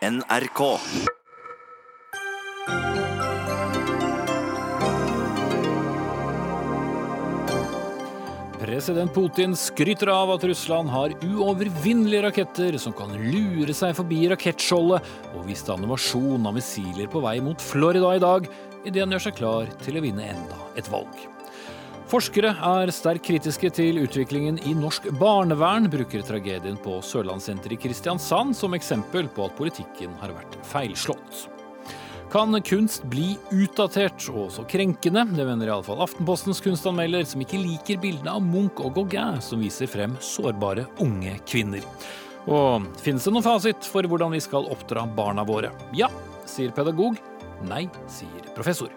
NRK. President Putin skryter av at Russland har uovervinnelige raketter som kan lure seg forbi rakettskjoldet, og viste animasjon av missiler på vei mot Florida i dag, idet han gjør seg klar til å vinne enda et valg. Forskere er sterkt kritiske til utviklingen i norsk barnevern, bruker tragedien på Sørlandssenteret i Kristiansand som eksempel på at politikken har vært feilslått. Kan kunst bli utdatert og også krenkende? Det mener iallfall Aftenpostens kunstanmelder, som ikke liker bildene av Munch og Gauguin som viser frem sårbare unge kvinner. Og finnes det noen fasit for hvordan vi skal oppdra barna våre? Ja, sier pedagog. Nei, sier professor.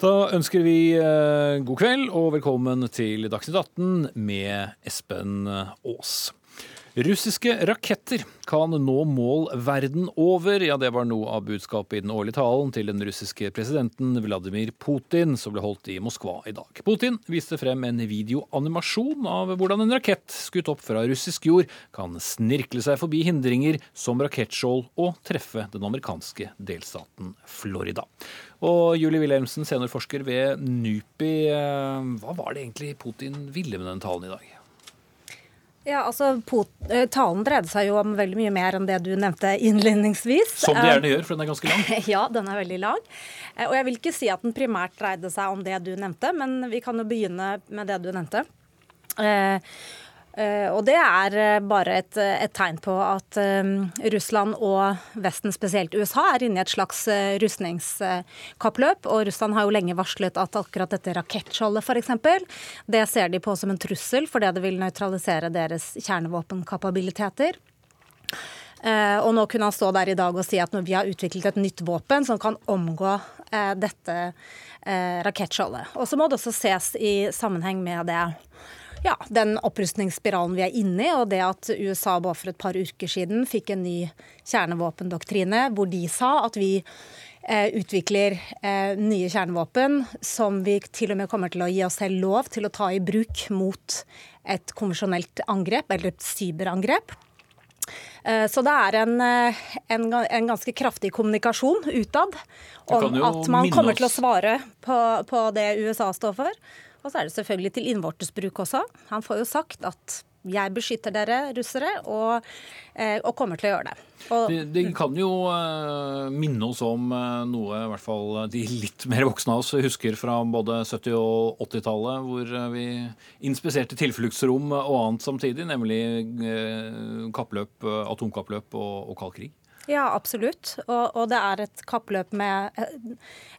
Da ønsker vi eh, god kveld og velkommen til Dagsnytt 18 med Espen Aas. Russiske raketter kan nå mål verden over. Ja, det var noe av budskapet i den årlige talen til den russiske presidenten Vladimir Putin, som ble holdt i Moskva i dag. Putin viste frem en videoanimasjon av hvordan en rakett skutt opp fra russisk jord kan snirkle seg forbi hindringer som rakettskjold og treffe den amerikanske delstaten Florida. Og Julie Wilhelmsen, seniorforsker ved NUPI, eh, hva var det egentlig Putin ville med den talen i dag? Ja, altså eh, Talen dreide seg jo om veldig mye mer enn det du nevnte innledningsvis. Som det gjerne gjør, for den er ganske lang. Ja, den er veldig lang. Eh, og jeg vil ikke si at den primært dreide seg om det du nevnte, men vi kan jo begynne med det du nevnte. Uh, og det er uh, bare et, et, tegn på at Russland og Vesten, spesielt USA, er inne i et slags rustningskappløp. Og Russland har jo lenge varslet at akkurat dette rakettskjoldet f.eks., det ser de på som en trussel fordi det vil nøytralisere deres kjernevåpenkapabiliteter. og nå kunne han stå der i dag og si at når vi har utviklet et nytt våpen som kan omgå dette rakettskjoldet. Og så må det også ses i sammenheng med det ja, den opprustningsspiralen vi er inne i, og det at USA bare for et par uker siden fikk en ny kjernevåpendoktrine hvor de sa at vi eh, utvikler eh, nye kjernevåpen som vi til og med kommer til å gi oss selv lov til å ta i bruk mot et konvensjonelt angrep, eller et cyberangrep. Eh, så det er en, en, en, ganske kraftig kommunikasjon utad om at man kommer til å svare på, på det USA står for. Og så er det selvfølgelig til innvortes bruk også. Han får jo sagt at jeg beskytter dere russere, og, eh, og kommer til å gjøre det. Og, det, det, kan jo uh, minne oss om uh, noe i hvert fall de litt mer voksne av oss husker fra både 70- og 80-tallet, hvor vi inspiserte tilfluktsrom og annet samtidig, nemlig kappløp, atomkappløp og, og kald krig. Ja, absolutt. Og, og, det er et kappløp med eh,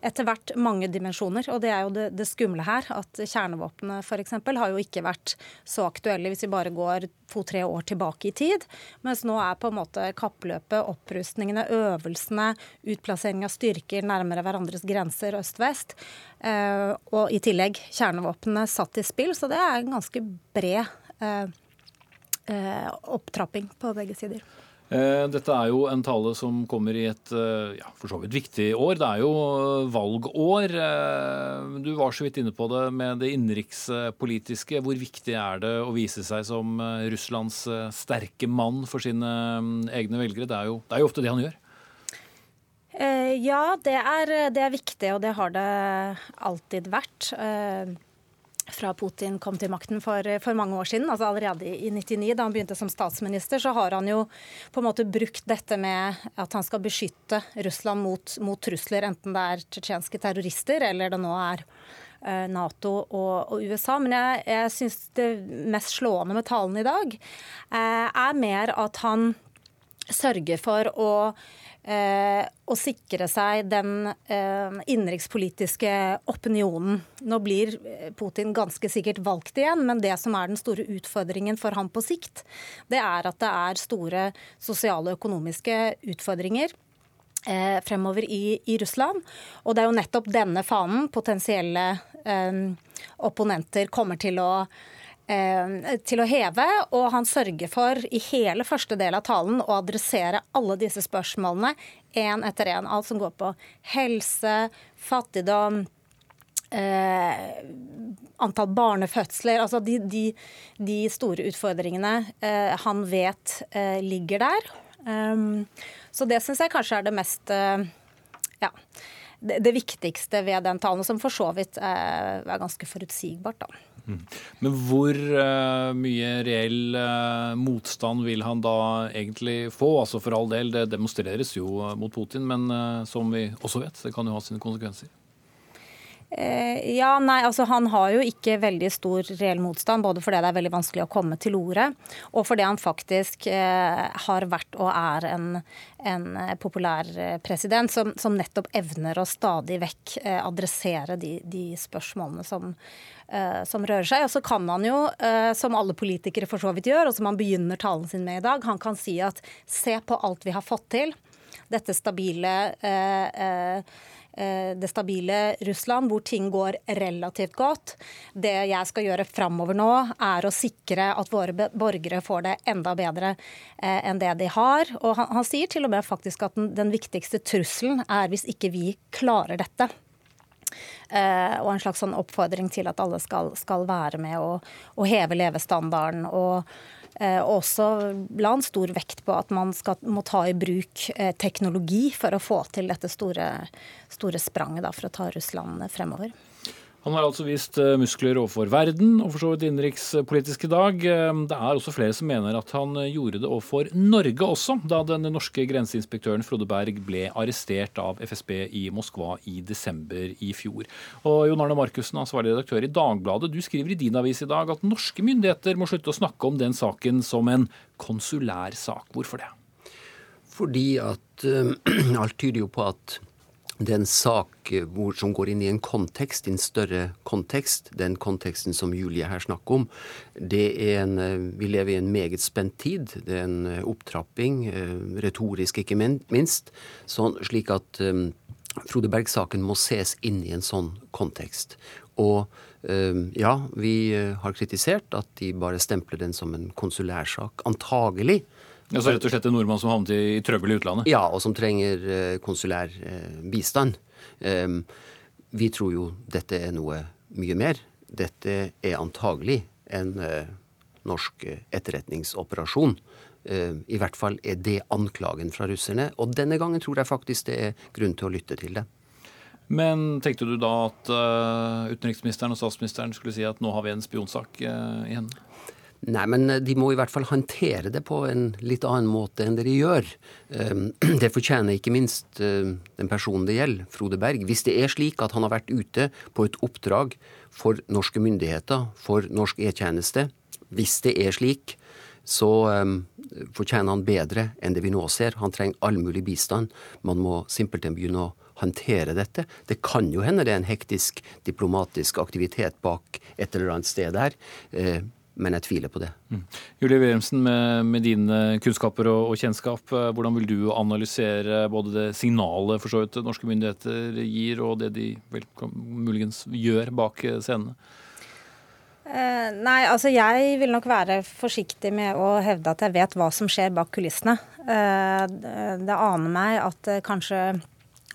etter hvert mange dimensjoner. Og det er jo det, det skumle her, at kjernevåpnene f.eks. har jo ikke vært så aktuelle hvis vi bare går to-tre år tilbake i tid. Mens nå er på en måte kappløpet, opprustningene, øvelsene, utplassering av styrker nærmere hverandres grenser øst-vest. Eh, og i tillegg kjernevåpnene satt i spill. Så det er en ganske bred eh opptrapping på begge sider. Eh, dette er jo en tale som kommer i et eh, ja, for så vidt viktig år. Det er jo eh, valgår. Du var så vidt inne på det med det innenrikspolitiske. Hvor viktig er det å vise seg som Russlands sterke mann for sine mm, egne velgere? Det er jo, det er jo ofte det han gjør. Ja, det er, det er viktig, og det har det alltid vært fra Putin kom til makten for, for, mange år siden, altså allerede i 99, da han begynte som statsminister, så har han jo på en måte brukt dette med at han skal beskytte Russland mot, mot trusler, enten det er tsjetsjenske terrorister eller det nå er uh, Nato og, og, USA. Men jeg, jeg syns det mest slående med talen i dag eh, er mer at han sørger for å eh, å sikre seg den eh, innenrikspolitiske opinionen. Nå blir eh, Putin ganske sikkert valgt igjen, men det som er den store utfordringen for ham på sikt, det er at det er store sosiale og økonomiske utfordringer eh, fremover i, i, Russland. Og det er jo nettopp denne fanen potensielle eh, opponenter kommer til å til å heve, og han sørger for i hele første del av talen å adressere alle disse spørsmålene én etter én. Alt som går på helse, fattigdom, eh, antall barnefødsler, altså de, de, de store utfordringene eh, han vet eh, ligger der. Um, så det syns jeg kanskje er det mest eh, ja, det, det, viktigste ved den talen, som for så vidt er, er ganske forutsigbart. da. Mm. Men hvor uh, mye reell uh, motstand vil han da egentlig få? Altså For all del, det demonstreres jo mot Putin, men som vi også vet, det kan jo ha sine konsekvenser. Eh, ja, nei, altså Han har jo ikke veldig stor reell motstand, både fordi det er veldig vanskelig å komme til orde, og fordi han faktisk eh, har vært og er en, en eh, populær eh, president som, som, nettopp evner å stadig vekk eh, adressere de, de spørsmålene som, eh, som, rører seg. Og så kan han jo, som alle politikere for så vidt gjør, og som han begynner talen sin med i dag, han kan si at se på alt vi har fått til. Dette stabile Eh, det stabile Russland, hvor ting går relativt godt. Det jeg skal gjøre framover nå, er å sikre at våre borgere får det enda bedre eh, enn det de har. Og han, han sier til og med faktisk at den, den viktigste trusselen er hvis ikke vi klarer dette. Uh, og en slags sånn oppfordring til at alle skal, skal være med og heve levestandarden. og Eh, også la en stor vekt på at man skal, må ta i bruk eh, teknologi for å få til dette store, store spranget da, for å ta Russland fremover. Han har altså vist eh, muskler overfor verden, og for så vidt innenrikspolitisk i dag. Eh, det er også flere som mener at han eh, gjorde det overfor Norge også, da den norske grenseinspektøren Frode Berg ble arrestert av FSB i Moskva i desember i fjor. Og Jon Arne Markussen, ansvarlig redaktør i Dagbladet, du skriver i din avis i dag at norske myndigheter må slutte å snakke om den saken som en konsulær sak. Hvorfor det? Fordi at uh, alt tyder jo på at det er en sak hvor, som går inn i en kontekst, i en større kontekst. Den konteksten som Julie her snakker om. En, eh, vi lever i en meget spent tid. Det er en eh, opptrapping, eh, retorisk ikke minst. Sånn, slik at um, Frode Berg-saken må ses inn i en sånn kontekst. Og ja, vi har kritisert at de bare stempler den som en konsulærsak. Antagelig Altså rett og slett en nordmann som havnet i trøbbel i utlandet? Ja, og som trenger eh, konsulær eh, bistand. Ehm, vi tror jo dette er noe mye mer. Dette er antagelig en eh, norsk etterretningsoperasjon. Ehm, I hvert fall er det anklagen fra russerne. Og denne gangen tror jeg faktisk det er grunn til å lytte til det. Men tenkte du da at utenriksministeren og statsministeren skulle si at nå har vi en spionsak i hendene? Nei, men eh, de må i hvert fall håndtere det på en litt annen måte enn de gjør. Ehm, det fortjener ikke minst eh, den personen det gjelder, Frode Berg. Hvis det er slik at han har vært ute på et oppdrag for norske myndigheter, for norsk E-tjeneste, hvis det er slik, så um, fortjener han bedre enn det vi nå ser. Han trenger all mulig bistand. Man må simpelthen begynne å håndtere dette. Det kan jo hende det er en hektisk diplomatisk aktivitet bak et eller annet sted der. Eh, men jeg tviler på det. Mm. Julie Wilhelmsen, med, med, dine kunnskaper og, og, kjennskap, eh, hvordan vil du analysere både det signalet for så vidt norske myndigheter gir, og det de vel, muligens gjør bak scenene? Eh, nei, altså jeg vil nok være forsiktig med å hevde at jeg vet hva som skjer bak kulissene. Eh, det aner meg at kanskje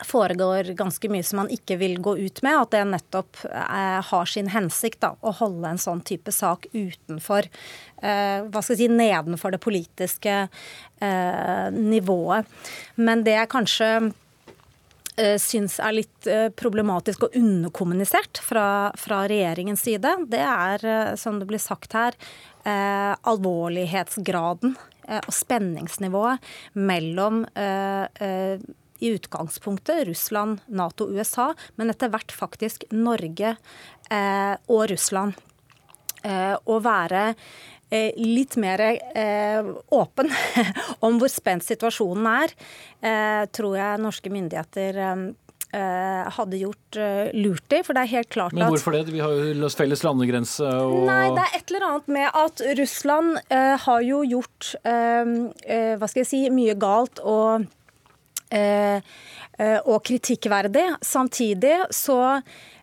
foregår ganske mye som man ikke vil gå ut med. At det nettopp eh, har sin hensikt da, å holde en sånn type sak utenfor eh, hva skal jeg si, Nedenfor det politiske eh, nivået. Men det jeg kanskje eh, syns er litt eh, problematisk og underkommunisert fra, fra, regjeringens side, det er, eh, som det blir sagt her, alvorlighetsgraden og spenningsnivået mellom i utgangspunktet Russland, Nato, USA, men etter hvert faktisk Norge eh, og Russland. Eh, å være eh, litt mer eh, åpen om hvor spent situasjonen er, eh, tror jeg norske myndigheter eh, hadde gjort lurt i. For det er helt klart at Men hvorfor det? Vi har jo felles landegrense og Nei, det er et eller annet med at Russland har jo gjort hva skal jeg si, mye galt. og og kritikkverdig. Samtidig så Eh,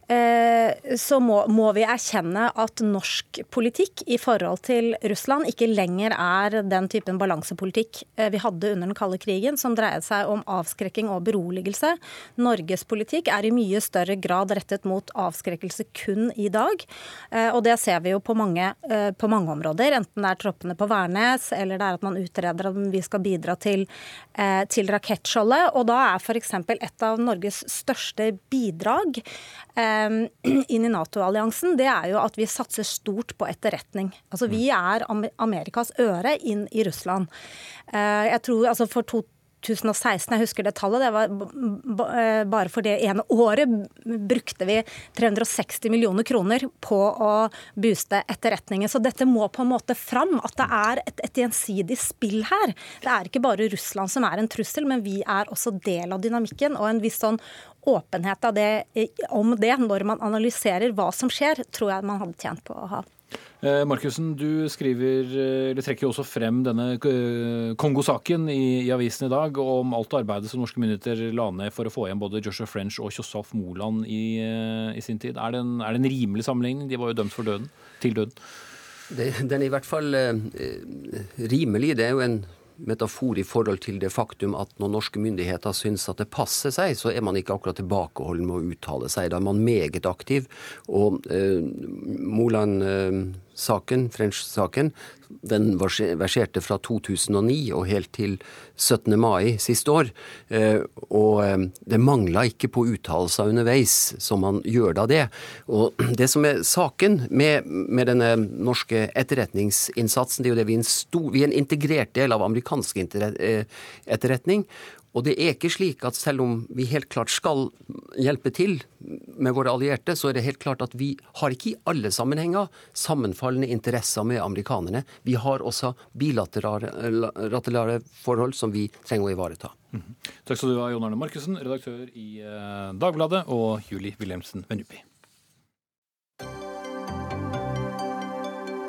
så må, må, vi erkjenne at norsk politikk i forhold til Russland ikke lenger er den typen balansepolitikk eh, vi hadde under den kalde krigen, som dreide seg om avskrekking og beroligelse. Norges politikk er i mye større grad rettet mot avskrekkelse kun i dag. Eh, og det ser vi jo på mange, på mange områder, enten det er troppene på Værnes, eller det er at man utreder om vi skal bidra til, til rakettskjoldet. Og da er f.eks. et av Norges største bidrag inn i Nato-alliansen, det er jo at vi satser stort på etterretning. Altså Vi er Amerikas øre inn i Russland. Eh, jeg tror altså For to, 2016, jeg husker det tallet, det var eh, bare for det ene året brukte vi 360 millioner kroner på å booste etterretningen. Så dette må på en måte fram, at det er et, et gjensidig spill her. Det er ikke bare Russland som er en trussel, men vi er også del av dynamikken. Og en viss sånn åpenhet det, om det når man analyserer hva som skjer, tror jeg man hadde tjent på å ha. Eh, Markussen, du skriver, eh, eller trekker jo også frem denne eh, Kongo-saken i, i, avisen i dag, om alt arbeidet som norske myndigheter la ned for å få igjen både Joshua French og Kjossalf Moland i, i, sin tid. Er det, en, er det, en, rimelig sammenligning? De var jo dømt for døden, til døden. Det, den er i hvert fall eh, rimelig. Det er jo en metafor i forhold til det faktum at når norske myndigheter syns at det passer seg, så er man ikke akkurat tilbakeholden med å uttale seg. Da er man meget aktiv. Og eh, Moland eh, saken, French-saken, den verserte fra 2009 og helt til 17. mai siste år. Eh, og eh, det mangla ikke på uttalelser underveis, som man gjør da det. Og det som er saken med, med denne norske etterretningsinnsatsen, det er jo det vi er en, stor, vi er en integrert del av amerikansk eh, etterretning. Og det er ikke slik at selv om vi helt klart skal hjelpe til med våre allierte, så er det helt klart at vi har ikke i alle sammenhenger sammenfallende interesser med amerikanerne. Vi har også bilaterale forhold som vi trenger å ivareta. Mm -hmm. Takk skal du ha, Jon Arne Markussen, redaktør i eh, Dagbladet, og Julie Wilhelmsen Venupi.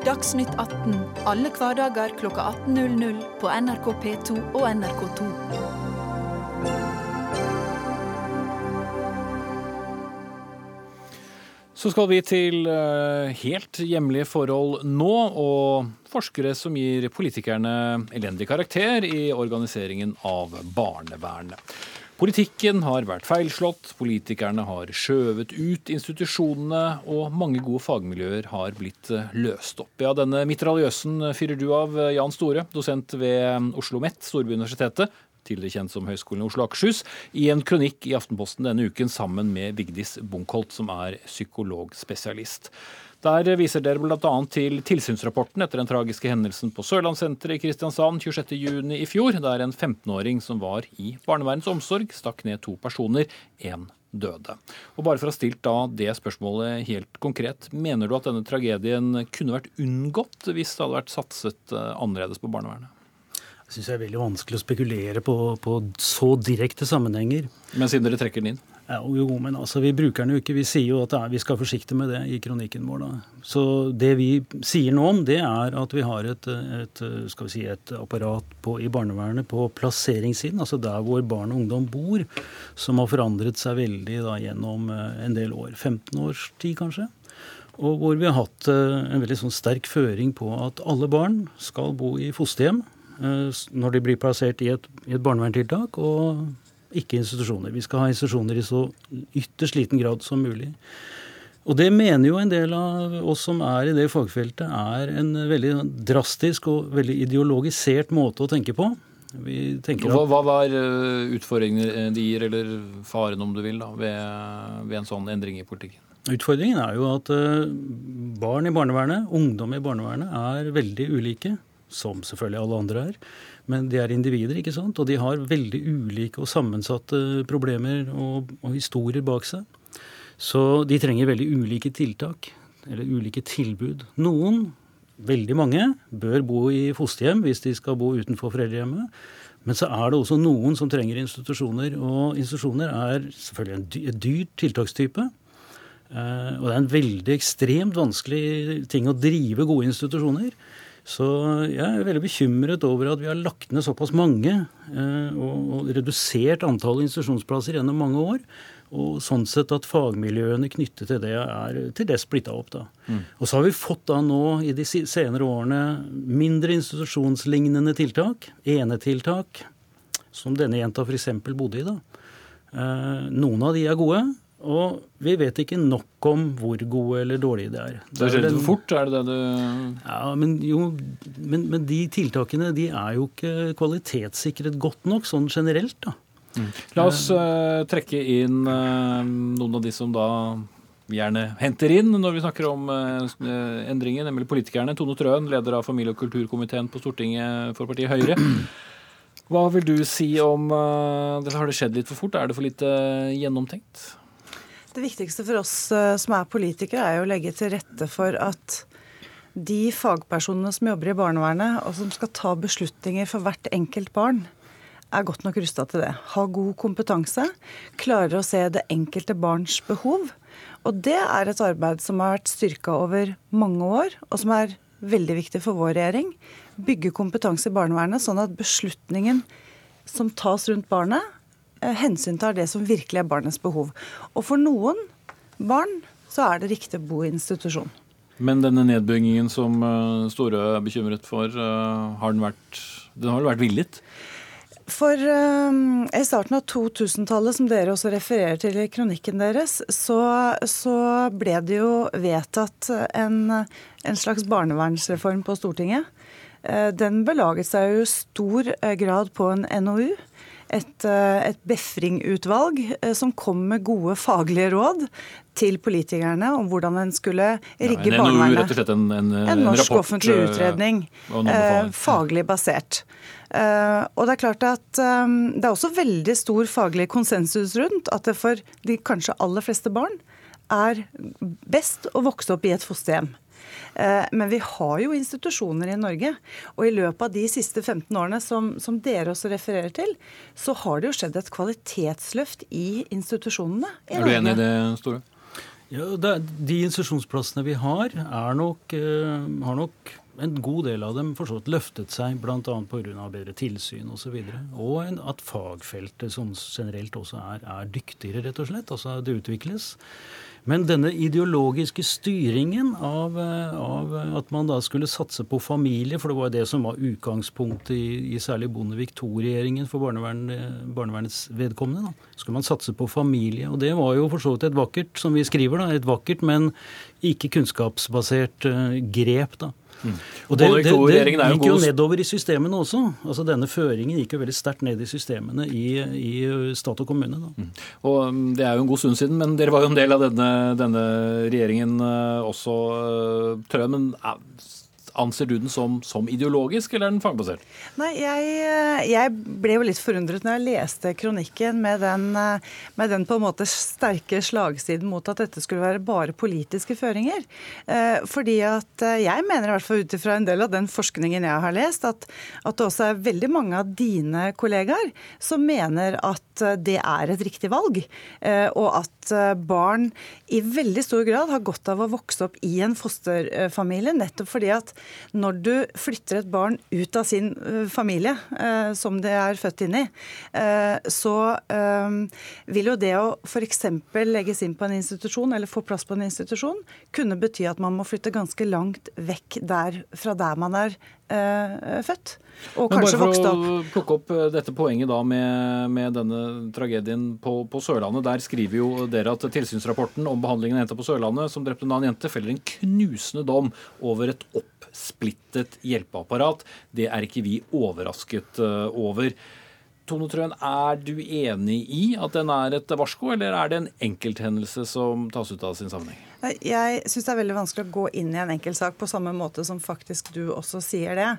Dagsnytt 18 alle hverdager kl 18.00 på NRK P2 og NRK2. Så skal vi til eh, helt hjemlige forhold nå, og forskere som gir politikerne elendig karakter i organiseringen av barnevernet. Politikken har vært feilslått, politikerne har skjøvet ut institusjonene, og mange gode fagmiljøer har blitt eh, løst opp. Ja, denne mitraljøsen fyrer du av, Jan Store, dosent ved Oslo OsloMet, Storbyuniversitetet, tidligere kjent som Høgskolen i Oslo og Akershus, i en kronikk i Aftenposten denne uken sammen med Vigdis Bunkholt, som er psykologspesialist. Der viser dere bl.a. til tilsynsrapporten etter den tragiske hendelsen på Sørlandssenteret i Kristiansand 26.6 i fjor, der en 15-åring som var i barnevernets omsorg, stakk ned to personer. Én døde. Og bare for å ha stilt da det spørsmålet helt konkret, mener du at denne tragedien kunne vært unngått hvis det hadde vært satset eh, annerledes på barnevernet? Jeg syns det er veldig vanskelig å spekulere på, på, så direkte sammenhenger. Men siden dere trekker den inn? Ja, jo, men altså, Vi bruker den jo ikke. Vi sier jo at er, vi skal være forsiktige med det i kronikken vår. da. Så det vi sier nå om, det er at vi har et, et, skal vi si, et apparat på, i barnevernet på plasseringssiden, altså der hvor barn og ungdom bor, som har forandret seg veldig da, gjennom eh, en del år. 15 års tid, kanskje. Og hvor vi har hatt eh, en veldig sånn sterk føring på at alle barn skal bo i fosterhjem når de blir plassert i et, i et barnevernstiltak, og ikke institusjoner. Vi skal ha institusjoner i så ytterst liten grad som mulig. Og det mener jo en del av oss som er i det fagfeltet, er en veldig drastisk og veldig ideologisert måte å tenke på. hva, hva var eh, utfordringene de gir, eller faren om du vil, da, ved, ved en sånn endring i politikken? Utfordringen er jo at eh, barn i barnevernet, ungdom i barnevernet, er veldig ulike som selvfølgelig alle andre er. Men de er individer, ikke sant? og de har veldig ulike og sammensatte problemer og, og historier bak seg. Så de trenger veldig ulike tiltak, eller ulike tilbud. Noen, veldig mange, bør bo i fosterhjem hvis de skal bo utenfor foreldrehjemmet. Men så er det også noen som trenger institusjoner. Og institusjoner er selvfølgelig en dyr, tiltakstype. Eh, og det er en veldig ekstremt vanskelig ting å drive gode institusjoner. Så jeg er veldig bekymret over at vi har lagt ned såpass mange eh, og redusert antallet institusjonsplasser gjennom mange år. Og sånn sett at fagmiljøene knyttet til det er til det splitta opp. da. Mm. Og så har vi fått da nå i de senere årene mindre institusjonslignende tiltak, enetiltak, som denne jenta f.eks. bodde i. da. Eh, noen av de er gode, og vi vet ikke nok om hvor gode eller dårlige de er. Det skjer litt for fort, er det det du Ja, men, jo, men, men de tiltakene de er jo ikke kvalitetssikret godt nok sånn generelt. da. Mm. La oss uh, trekke inn uh, noen av de som da gjerne henter inn når vi snakker om uh, endringer, nemlig politikerne. Tone Trøen, leder av familie- og kulturkomiteen på Stortinget for partiet Høyre. Hva vil du si om uh, Har det skjedd litt for fort? Er det for lite gjennomtenkt? Det viktigste for oss som er politikere, er jo å legge til rette for at de fagpersonene som jobber i barnevernet, og som skal ta beslutninger for hvert enkelt barn, er godt nok rusta til det. Har god kompetanse, klarer å se det enkelte barns behov. Og det er et arbeid som har vært styrka over mange år, og som er veldig viktig for vår regjering. Bygge kompetanse i barnevernet, sånn at beslutningen som tas rundt barnet, eh, hensyntar det som virkelig er barnets behov. Og for noen barn så er det riktig å bo i institusjon. Men denne nedbyggingen som eh, Storø er bekymret for, eh, har den vært, den har vært villet? For um, I starten av 2000-tallet, som dere også refererer til i kronikken deres, så, så ble det jo vedtatt en, en, slags barnevernsreform på Stortinget. Eh, den belaget seg jo i stor eh, grad på en NOU. Et, eh, et befringutvalg som kom med gode faglige råd til politikerne om hvordan en skulle rigge ja, en barnevernet. Rett og slett en, en, en norsk rapport, offentlig utredning, eh, faglig basert. Eh, og det er klart at eh, det er også veldig stor faglig konsensus rundt at det for de kanskje aller fleste barn er best å vokse opp i et fosterhjem. Uh, men vi har jo institusjoner i Norge, og i løpet av de siste 15 årene som, som dere også refererer til, så har det jo skjedd et kvalitetsløft i institusjonene. I er du enig i det, Store? Ja, det, De institusjonsplassene vi har, nok, uh, har nok en god del av dem for så vidt løftet seg bl.a. pga. bedre tilsyn osv. Og, så videre, og at fagfeltet som generelt også er, er, dyktigere, rett og slett. Altså det utvikles. Men denne ideologiske styringen av, av, at man da skulle satse på familie, for det var det som var utgangspunktet i, i særlig Bondevik II-regjeringen for barnevern, barnevernets vedkommende. Da. Skulle man satse på familie. Og det var jo for så vidt et vakkert, som vi skriver, da, et vakkert, men ikke kunnskapsbasert grep. da. Mm. Og det, det, det, gikk jo nedover i systemene også. Altså Denne føringen gikk jo veldig sterkt ned i systemene i, i stat og kommune. Mm. Og um, Det er jo en god stund siden, men dere var jo en del av denne, denne regjeringen også, tror jeg. Men Anser du den som, som, ideologisk, eller er den fagbasert? Nei, jeg, jeg, ble jo litt forundret når jeg leste kronikken med den, med den, på en måte sterke slagsiden mot at dette skulle være bare politiske føringer. Eh, fordi at eh, jeg mener i hvert fall ut ifra en del av den forskningen jeg har lest, at, at det også er veldig mange av dine kollegaer som mener at eh, det er et riktig valg. Og at barn i veldig stor grad har godt av å vokse opp i en fosterfamilie, nettopp fordi at når du flytter et barn ut av sin eh, familie, eh, som det er født inn i, eh, så vil jo det å f.eks. legges inn på en institusjon eller få plass på en institusjon, kunne bety at man må flytte ganske langt vekk der, fra der man er født. Og kanskje vokst opp. Bare for å plukke opp dette poenget da med, med denne tragedien på, på, Sørlandet. Der skriver jo dere at tilsynsrapporten om behandlingen av jenta på Sørlandet som drepte en annen jente, feller en knusende dom over et oppsplittet hjelpeapparat. Det er ikke vi overrasket eh, over. Tone Trøen, er du enig i at den er et varsko, eller er det en enkelthendelse som tas ut av sin sammenheng? Jeg syns det er veldig vanskelig å gå inn i en enkeltsak på samme måte som faktisk du også sier det.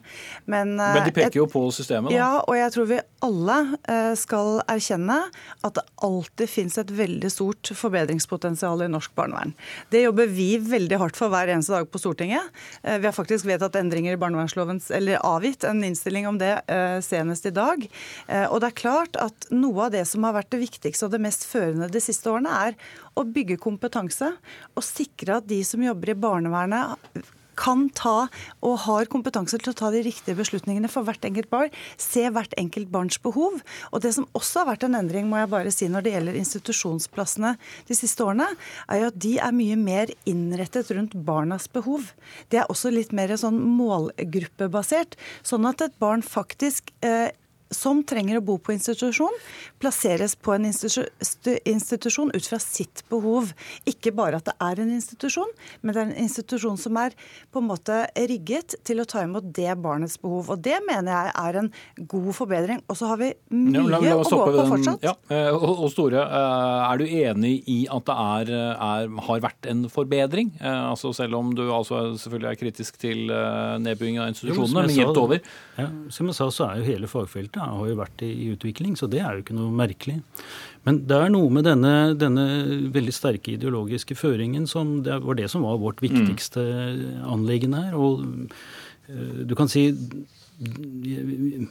Men, Men de peker jo på systemet, da. Ja, og jeg tror vi alle eh, skal erkjenne at det alltid fins et veldig stort forbedringspotensial i norsk barnevern. Det jobber vi veldig hardt for hver eneste dag på Stortinget. Eh, vi har faktisk vedtatt endringer i barnevernsloven, eller avgitt en innstilling om det eh, senest i dag. Og det er klart at noe av det som har vært det viktigste og det mest førende de siste årene, er å bygge kompetanse og sikre at de som jobber i barnevernet kan ta og har kompetanse til å ta de riktige beslutningene for hvert enkelt barn. Se hvert enkelt barns behov. Og det som også har vært en endring, må jeg bare si, når det gjelder institusjonsplassene de siste årene, er jo at de er mye mer innrettet rundt barnas behov. Det er også litt mer sånn målgruppebasert, sånn at et barn faktisk eh, som trenger å bo på institusjon, plasseres på en institusjon ut fra sitt behov. Ikke bare at det er en institusjon, men det er en institusjon som er på en måte rigget til å ta imot det barnets behov. Og Det mener jeg er en god forbedring. Og så har vi mye ja, å gå på fortsatt. Ja, eh, og, Store, eh, er du enig i at det er, er, har vært en forbedring? Eh, altså Selv om du altså selvfølgelig er kritisk til nedbygging av institusjonene, men jevnt over? Ja, som jeg sa, så er jo hele fagfeltet har jo vært i, utvikling, så det er jo ikke noe merkelig. Men det er noe med denne, denne veldig sterke ideologiske føringen som det var det som var vårt viktigste mm. anliggende her. Og uh, du kan si jeg,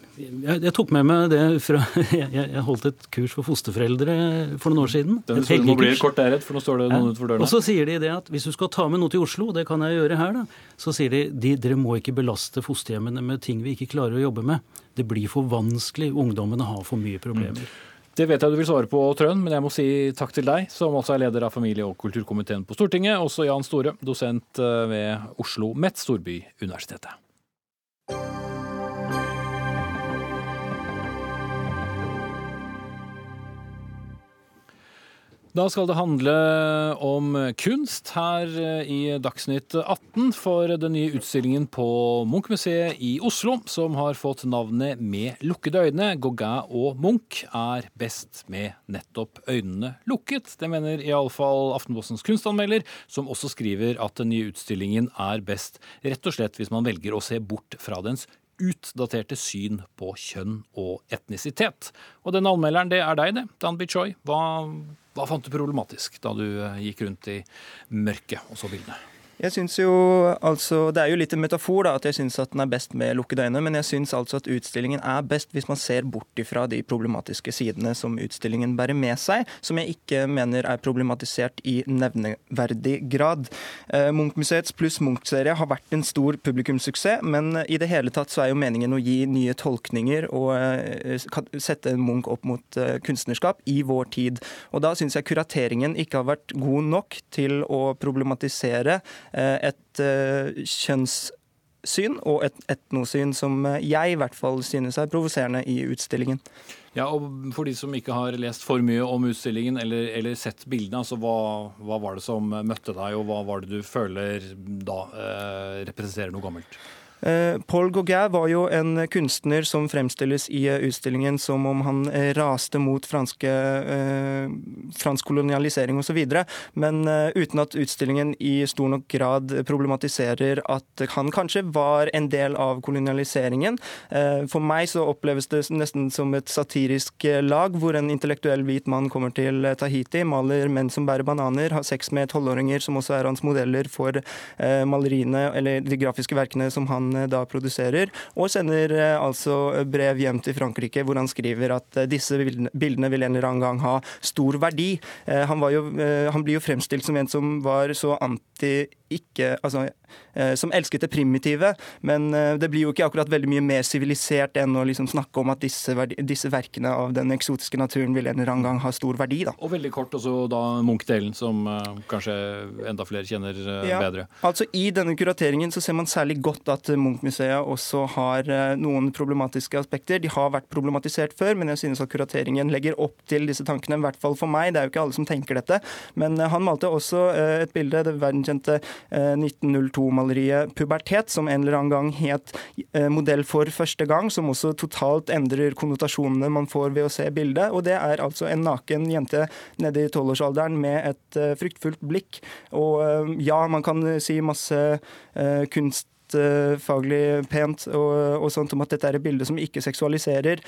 jeg, tok med meg det fra jeg, jeg, holdt et kurs for fosterforeldre for noen år siden. Den, et nå blir det kort deretter, for nå står det noen utenfor døren. Og så sier de det at hvis du skal ta med noe til Oslo, det kan jeg gjøre her, da, så sier de, de dere må ikke belaste fosterhjemmene med ting vi ikke klarer å jobbe med. Det blir for vanskelig. Ungdommene har for mye problemer. Mm. Det vet jeg du vil svare på, Trøen, men jeg må si takk til deg, som også er leder av familie- og kulturkomiteen på Stortinget. Også Jan Store, dosent eh, ved Oslo MET, Storbyuniversitetet. Da skal det handle om kunst her eh, i Dagsnytt 18 for den nye utstillingen på Munch-museet i Oslo, som har fått navnet Med lukkede øyne. Gauguin og Munch er best med nettopp øynene lukket. Det mener iallfall Aftenpostens kunstanmelder, som også skriver at den nye utstillingen er best rett og slett hvis man velger å se bort fra dens utdaterte syn på kjønn og etnisitet. Og den anmelderen, det er deg, det. Dan Bichoy. Hva, hva fant du problematisk da du eh, gikk rundt i mørket og så bildene? Jeg synes jo, altså, Det er jo litt en metafor da, at jeg syns den er best med lukkede øyne, men jeg syns altså at utstillingen er best hvis man ser bort ifra de problematiske sidene som utstillingen bærer med seg, som jeg ikke mener er problematisert i nevneverdig grad. Eh, Munch-museets pluss Munch-serie har vært en stor publikumssuksess, men i det hele tatt så er jo meningen å gi nye tolkninger og eh, sette Munch opp mot eh, kunstnerskap i vår tid. Og da syns jeg kurateringen ikke har vært god nok til å problematisere et eh, kjønnssyn og et etnosyn som jeg i hvert fall synes er provoserende i utstillingen. Ja, og For de som ikke har lest for mye om utstillingen eller, eller sett bildene, altså hva, hva, var det som møtte deg, og hva var det du føler da eh, representerer noe gammelt? Eh, Paul Gauguin var jo en kunstner som fremstilles i eh, utstillingen som om han eh, raste mot franske, fransk kolonialisering osv., men uten at utstillingen i stor nok grad problematiserer at han kanskje var en del av kolonialiseringen. For meg så oppleves det nesten som et satirisk lag, hvor en intellektuell hvit mann kommer til Tahiti, maler menn som bærer bananer, har sex med tolvåringer, som også er hans modeller for maleriene eller de grafiske verkene som han Eh, da produserer, og sender eh, altså brev hjem til Frankrike hvor han skriver at eh, disse bildene vil en eller annen gang ha stor verdi. Han, jo, han blir jo fremstilt som en som var så anti ikke Altså Eh, som elsket det primitive. Men eh, det blir jo ikke akkurat veldig mye mer sivilisert enn å liksom snakke om at disse, disse, verkene av den eksotiske naturen vil en eller annen gang ha stor verdi. Da. Og veldig kort også da Munch-delen, som uh, kanskje enda flere kjenner ja, bedre. Altså I denne kurateringen så ser man særlig godt at Munch-museet også har noen problematiske aspekter. De har vært problematisert før, men jeg synes at kurateringen legger opp til disse tankene, i hvert fall for meg. Det er jo ikke alle som tenker dette. Men han malte også et bilde, det verdenskjente 1902-maleriet 'Pubertet', som en eller annen gang het eh, modell for første gang, som også totalt endrer konnotasjonene man får ved å se bildet. Og det er altså en naken jente nede i tolvårsalderen med et uh, fryktfullt blikk. Og ja, man kan si masse kunst faglig pent og, og, sånt om at dette er et bilde som ikke seksualiserer.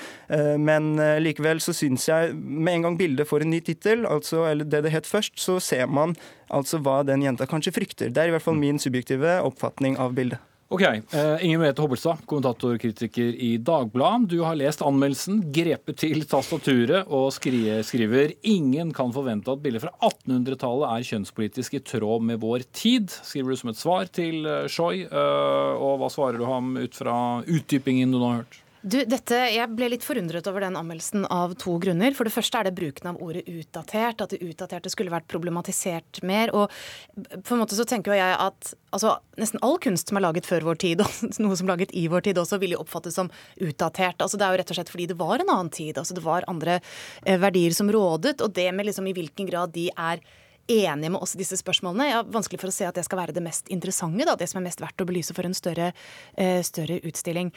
Men likevel så syns jeg med en gang bildet får en ny tittel, altså, eller det det het først, så ser man altså hva den jenta kanskje frykter. Det er i hvert fall min subjektive oppfatning av bildet. Ok, uh, Inger Merete Hobbelstad, kommentatorkritiker i Dagbladet. Du har lest anmeldelsen, grepet til tastaturet og skri skriver ingen kan forvente at bilder fra 1800-tallet er kjønnspolitisk i tråd med vår tid, skriver du som et svar til Shoy, Choi. Uh, og hva svarer du ham ut fra utdypingen du nå har hørt? Du, dette, Jeg ble litt forundret over den anmeldelsen av to grunner. For det første er det bruken av ordet utdatert. At det utdaterte skulle vært problematisert mer. Og på en måte så tenker jo jeg at altså, nesten all kunst som er laget før vår tid, og noe som er laget i vår tid også, vil jo oppfattes som utdatert. Altså, det er jo rett og slett fordi det var en annen tid. Altså, det var andre eh, verdier som rådet. Og det med liksom i hvilken grad de er enige med oss i disse spørsmålene. Jeg har vanskelig for å se at det skal være det mest interessante, da, det som er mest verdt å belyse for en større, uh, større utstilling.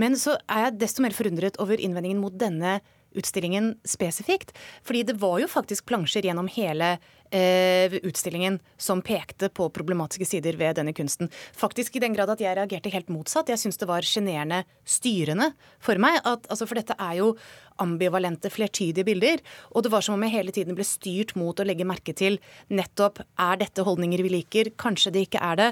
Men så er jeg desto mer forundret over innvendingen mot denne utstillingen spesifikt. Fordi det var jo faktisk plansjer gjennom hele uh, utstillingen som pekte på problematiske sider ved denne kunsten. Faktisk i den grad at jeg reagerte helt motsatt. Jeg syns det var sjenerende styrende for meg. At, altså, for dette er jo ambivalente, flertydige bilder. Og det var som om jeg hele tiden ble styrt mot å legge merke til nettopp er dette holdninger vi liker, kanskje det ikke er det.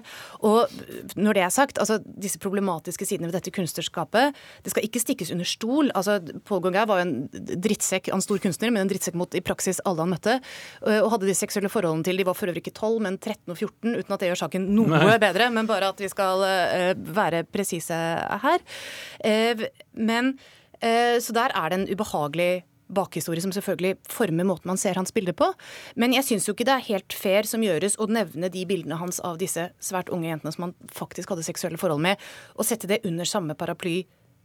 Og når det er sagt, altså disse problematiske sidene ved dette kunstnerskapet, det skal ikke stikkes under stol. Altså Paul Gauguin var jo en drittsekk, en stor kunstner, men en drittsekk mot i praksis alle han møtte. Og hadde de seksuelle forholdene til, de var for øvrig ikke 12, men 13 og 14, uten at det gjør saken noe Nei. bedre, men bare at vi skal uh, være presise her. Uh, men Eh, så der er det en ubehagelig bakhistorie som selvfølgelig former måten man ser hans bilder på. Men jeg syns jo ikke det er helt fair som gjøres å nevne de bildene hans av disse svært unge jentene som han faktisk hadde seksuelle forhold med, og sette det under samme paraply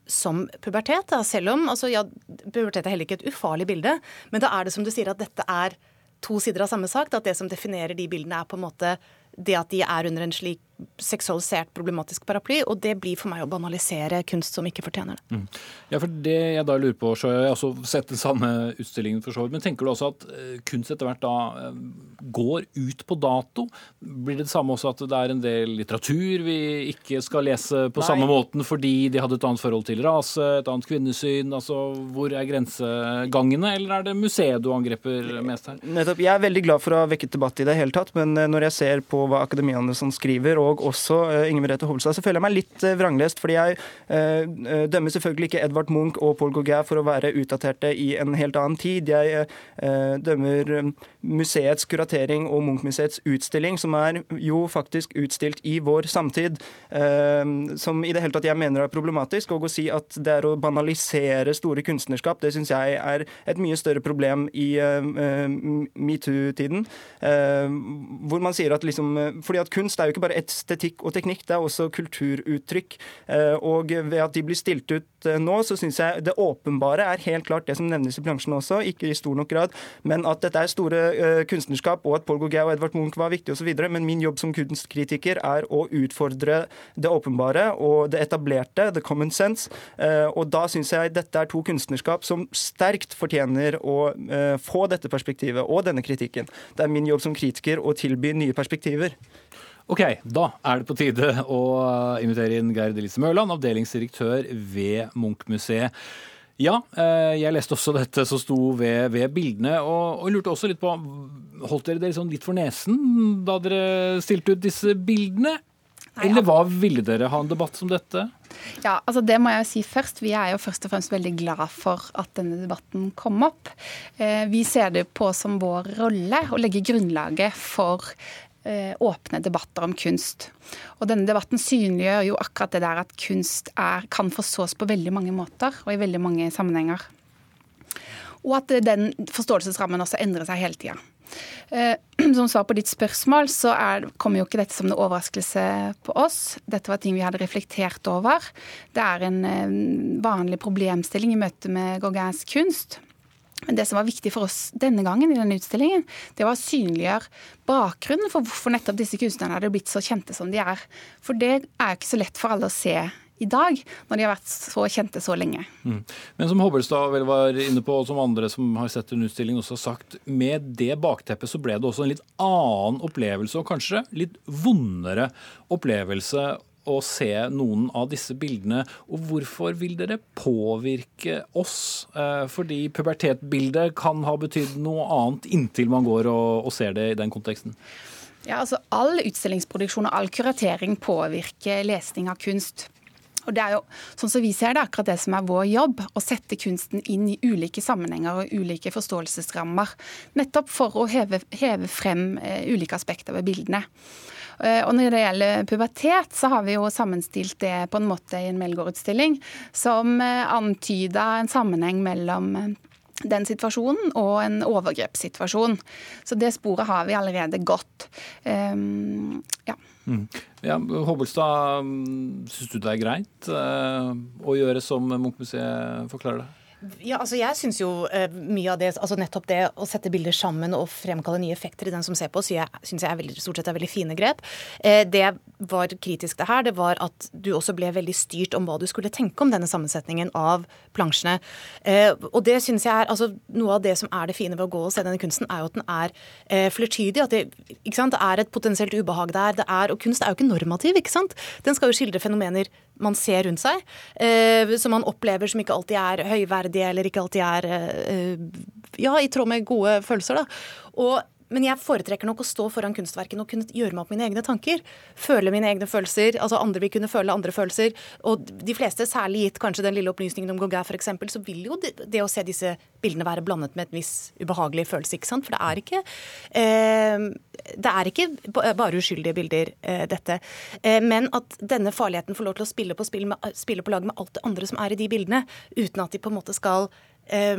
som pubertet. Da. Selv om altså, ja, pubertet er heller ikke et ufarlig bilde, men da er det som du sier at dette er to sider av samme sak. At det som definerer de bildene, er på en måte det at de er under en slik seksualisert, problematisk paraply. Og det blir for meg å banalisere kunst som ikke fortjener det. Mm. Ja, for det jeg da lurer på, så har jeg også sett den samme utstillingen for så vidt. Men tenker du også at eh, kunst etter hvert da eh, går ut på dato? Blir det det samme også at det er en del litteratur vi ikke skal lese på Nei. samme måten fordi de hadde et annet forhold til rase, et annet kvinnesyn? Altså hvor er grensegangene, eller er det museet du angreper mest her? Nettopp. Jeg er veldig glad for å ha vekket debatt i det hele tatt, men eh, når jeg ser på hva akademiene som skriver, og også uh, Inger Merete Hovelstad, så føler jeg meg litt uh, vranglest. Fordi jeg uh, dømmer selvfølgelig ikke Edvard Munch og Paul Gauguin for å være utdaterte i en helt annen tid. Jeg dømmer museets kuratering og Munch-museets utstilling, som er jo faktisk utstilt i vår samtid, som i det hele tatt jeg mener er problematisk. Og å si at det er å banalisere store kunstnerskap, det syns jeg er et mye større problem i metoo-tiden. hvor man sier at liksom Fordi at kunst er jo ikke bare ett estetikk og teknikk, det er også kulturuttrykk. Eh, og ved at de blir stilt ut eh, nå, så syns jeg det åpenbare er helt klart det som nevnes i bransjen også, ikke i stor nok grad, men at dette er store eh, kunstnerskap, og at Paul Gauguin og Edvard Munch var viktig osv. Men min jobb som kunstkritiker er å utfordre det åpenbare og det etablerte, the common sense. Og da syns jeg dette er to kunstnerskap som sterkt fortjener å få dette perspektivet og denne kritikken. Det er min jobb som kritiker å tilby nye perspektiver. Ok, da er det på tide å invitere inn Gerd Elise Mørland, avdelingsdirektør ved Munch-museet. Ja, eh, jeg leste også dette som sto ved, ved bildene, og, og, lurte også litt på Holdt dere dere sånn litt for nesen da dere stilte ut disse bildene? Eller hva ville dere ha en debatt som dette? Ja, altså Det må jeg jo si først. Vi er jo først og fremst veldig glad for at denne debatten kom opp. Eh, vi ser det på som vår rolle å legge grunnlaget for åpne debatter om kunst. Og denne debatten synliggjør jo akkurat det der at kunst er, kan forstås på veldig mange måter og i veldig mange sammenhenger. Og at den forståelsesrammen også endrer seg hele tida. Eh, som svar på ditt spørsmål, så er, kommer jo ikke dette som en overraskelse på oss. Dette var ting vi hadde reflektert over. Det er en eh, vanlig problemstilling i møte med Gauguins kunst. Men det som var viktig for oss denne gangen, i denne utstillingen, det var å synliggjøre bakgrunnen for hvorfor nettopp disse kunstnerne hadde blitt så kjente som de er. For det er ikke så lett for alle å se i dag, når de har vært så kjente så lenge. Mm. Men som Hobbelstad vel var inne på, og som andre som har sett en utstilling også har sagt, med det bakteppet så ble det også en litt annen opplevelse, og kanskje litt vondere opplevelse å se noen av disse bildene. Og hvorfor vil dere påvirke oss? Eh, fordi pubertetbildet kan ha betydd noe annet inntil man går og, og ser det i den konteksten. Ja, altså All utstillingsproduksjon og all kuratering påvirker lesning av kunst. Og det er jo, sånn som vi ser det, akkurat det som er vår jobb. Å sette kunsten inn i ulike sammenhenger og ulike forståelsesrammer. Nettopp for å heve, heve frem uh, ulike aspekter ved bildene. Uh, og når det gjelder pubertet, så har vi jo sammenstilt det på en måte i en Melgaard-utstilling som uh, antyda en sammenheng mellom den situasjonen og en overgrepssituasjon. Så det sporet har vi allerede gått. Um, ja. Mm. Ja, Hobbelstad, mm, syns du det er greit uh, å gjøre som Munchmuseet forklarer det? Ja, altså jeg synes jo uh, mye av det, altså nettopp det å sette bilder sammen og fremkalle nye effekter i den som ser på, syns jeg, synes jeg er veldig, stort sett er veldig fine grep. Uh, det var kritisk det her, det var at du også ble veldig styrt om hva du skulle tenke om denne sammensetningen av plansjene. Uh, og det synes jeg er altså Noe av det som er det fine ved å gå og se denne kunsten, er jo at den er uh, flertydig. At det, ikke sant? det er et potensielt ubehag der. Det er, og kunst er jo ikke normativ, ikke sant? Den skal jo skildre fenomener man ser rundt seg, som man opplever som ikke alltid er høyverdige eller ikke alltid er eh, ja, i tråd med gode følelser. da. Og men jeg foretrekker nok å stå foran kunstverkene og kunne gjøre meg opp mine egne tanker. Føle mine egne følelser. altså Andre vil kunne føle andre følelser. Og de fleste, særlig gitt kanskje den lille opplysningen om Gauguin f.eks., så vil jo det, det, å se disse bildene være blandet med en viss ubehagelig følelse. ikke sant? For det er ikke, eh, det er ikke bare uskyldige bilder, eh, dette. Eh, men at denne farligheten får lov til å spille på, spill med, spille på lag med alt det andre som er i de bildene, uten at de på en måte skal eh,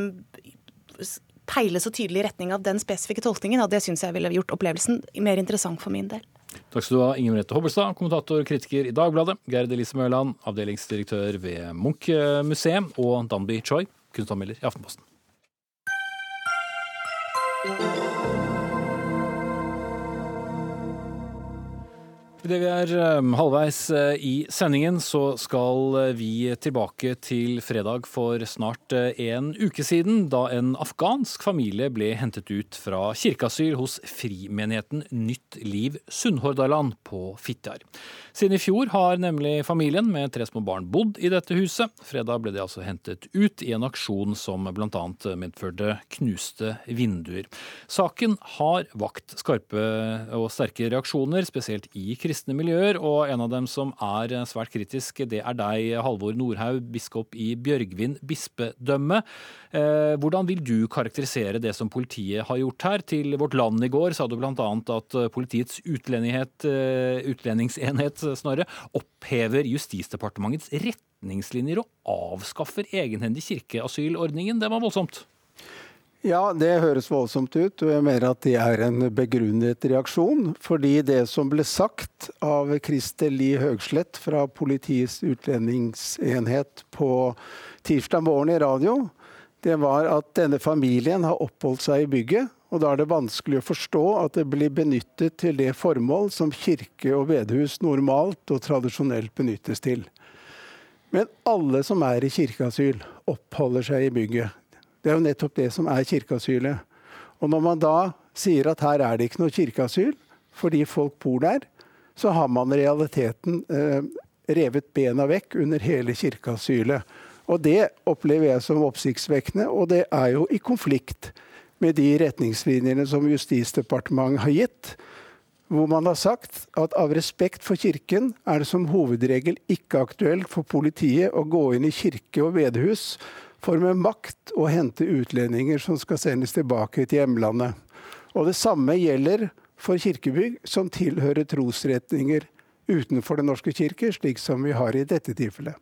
peile så tydelig i retning av den spesifikke tolkningen. Og det syns jeg ville gjort opplevelsen mer interessant for min del. Takk skal du ha, Inger Merete Hobbelstad, kommentator og kritiker i Dagbladet, Gerd Elise Mørland, avdelingsdirektør ved Munch-museet, og Danby Choi, kunstanmelder i Aftenposten. Idet vi er eh, halvveis eh, i sendingen, så skal eh, vi tilbake til fredag for snart en uke siden, da en afghansk familie ble hentet ut fra kirkeasyl hos Frimenigheten Nytt Liv Sunnhordaland på Fitjar. Siden i fjor har nemlig familien med tre små barn bodd i dette huset. Fredag ble de altså hentet ut i en aksjon som bl.a. medførte knuste vinduer. Saken har vakt skarpe og sterke reaksjoner, spesielt i kristianiteten kristne miljøer, og en av dem som er svært kritisk, det er deg, Halvor Nordhaug, biskop i Bjørgvin bispedømme. Eh, hvordan vil du karakterisere det som politiet har gjort her? Til Vårt Land i går sa du bl.a. at politiets eh, utlendingsenhet snarere, opphever Justisdepartementets retningslinjer og avskaffer egenhendig kirkeasylordningen. Det var voldsomt. Ja, det høres voldsomt ut, og jeg mener at det er en begrunnet reaksjon. Fordi det som ble sagt av Christer Lie Høgslett fra Politiets utlendingsenhet på tirsdag morgen i radio, det var at denne familien har oppholdt seg i bygget. Og da er det vanskelig å forstå at det blir benyttet til det formål som kirke og bedehus normalt og tradisjonelt benyttes til. Men alle som er i kirkeasyl, oppholder seg i bygget. Det er jo nettopp det som er kirkeasylet. Og når man da sier at her er det ikke noe kirkeasyl fordi folk bor der, så har man realiteten eh, revet bena vekk under hele kirkeasylet. Og det opplever jeg som oppsiktsvekkende, og det er jo i konflikt med de retningslinjene som Justisdepartementet har gitt, hvor man har sagt at av respekt for Kirken er det som hovedregel ikke aktuelt for politiet å gå inn i kirke og bedehus for med makt å hente utlendinger som skal sendes tilbake til hjemlandet. Og det samme gjelder for kirkebygg som tilhører trosretninger utenfor Den norske kirke, slik som vi har i dette tilfellet.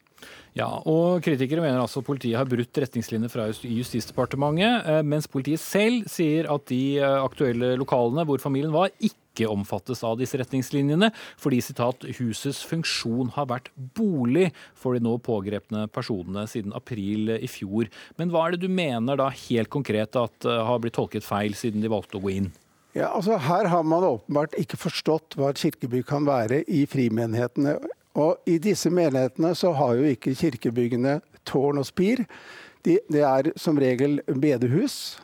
Ja, og Kritikere mener altså politiet har brutt retningslinjer fra Justisdepartementet, eh, mens politiet selv sier at de eh, aktuelle lokalene hvor familien var, ikke omfattes av disse retningslinjene, fordi sitat, husets funksjon har vært bolig for de nå pågrepne personene siden april i fjor. Men hva er det du mener da helt konkret at uh, har blitt tolket feil siden de valgte å gå inn? Ja, altså Her har man åpenbart ikke forstått hva et kirkeby kan være i frimenighetene. Og I disse menighetene så har jo ikke kirkebyggene tårn og spir. De, det er som regel bedehus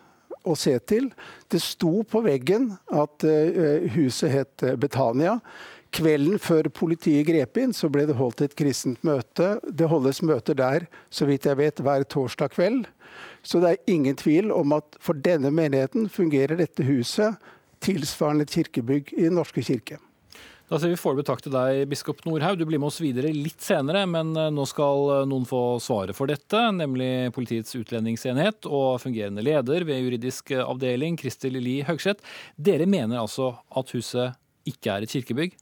å se til. Det sto på veggen at uh, huset het eh, Betania. Kvelden før politiet grep inn, så ble det holdt et kristent møte. Det holdes møter der, så vidt jeg vet, hver torsdag kveld. Så det er ingen tvil om at for denne menigheten fungerer dette huset tilsvarende kirkebygg i Den norske kirke. Da sier vi foreløpig takk til deg, biskop Nordhaug. Du blir med oss videre litt senere, men eh, nå skal eh, noen få svaret for dette, nemlig Politiets utlendingsenhet og fungerende leder ved juridisk avdeling, Kristel Li Høgseth. Dere mener altså at huset ikke er et kirkebygg?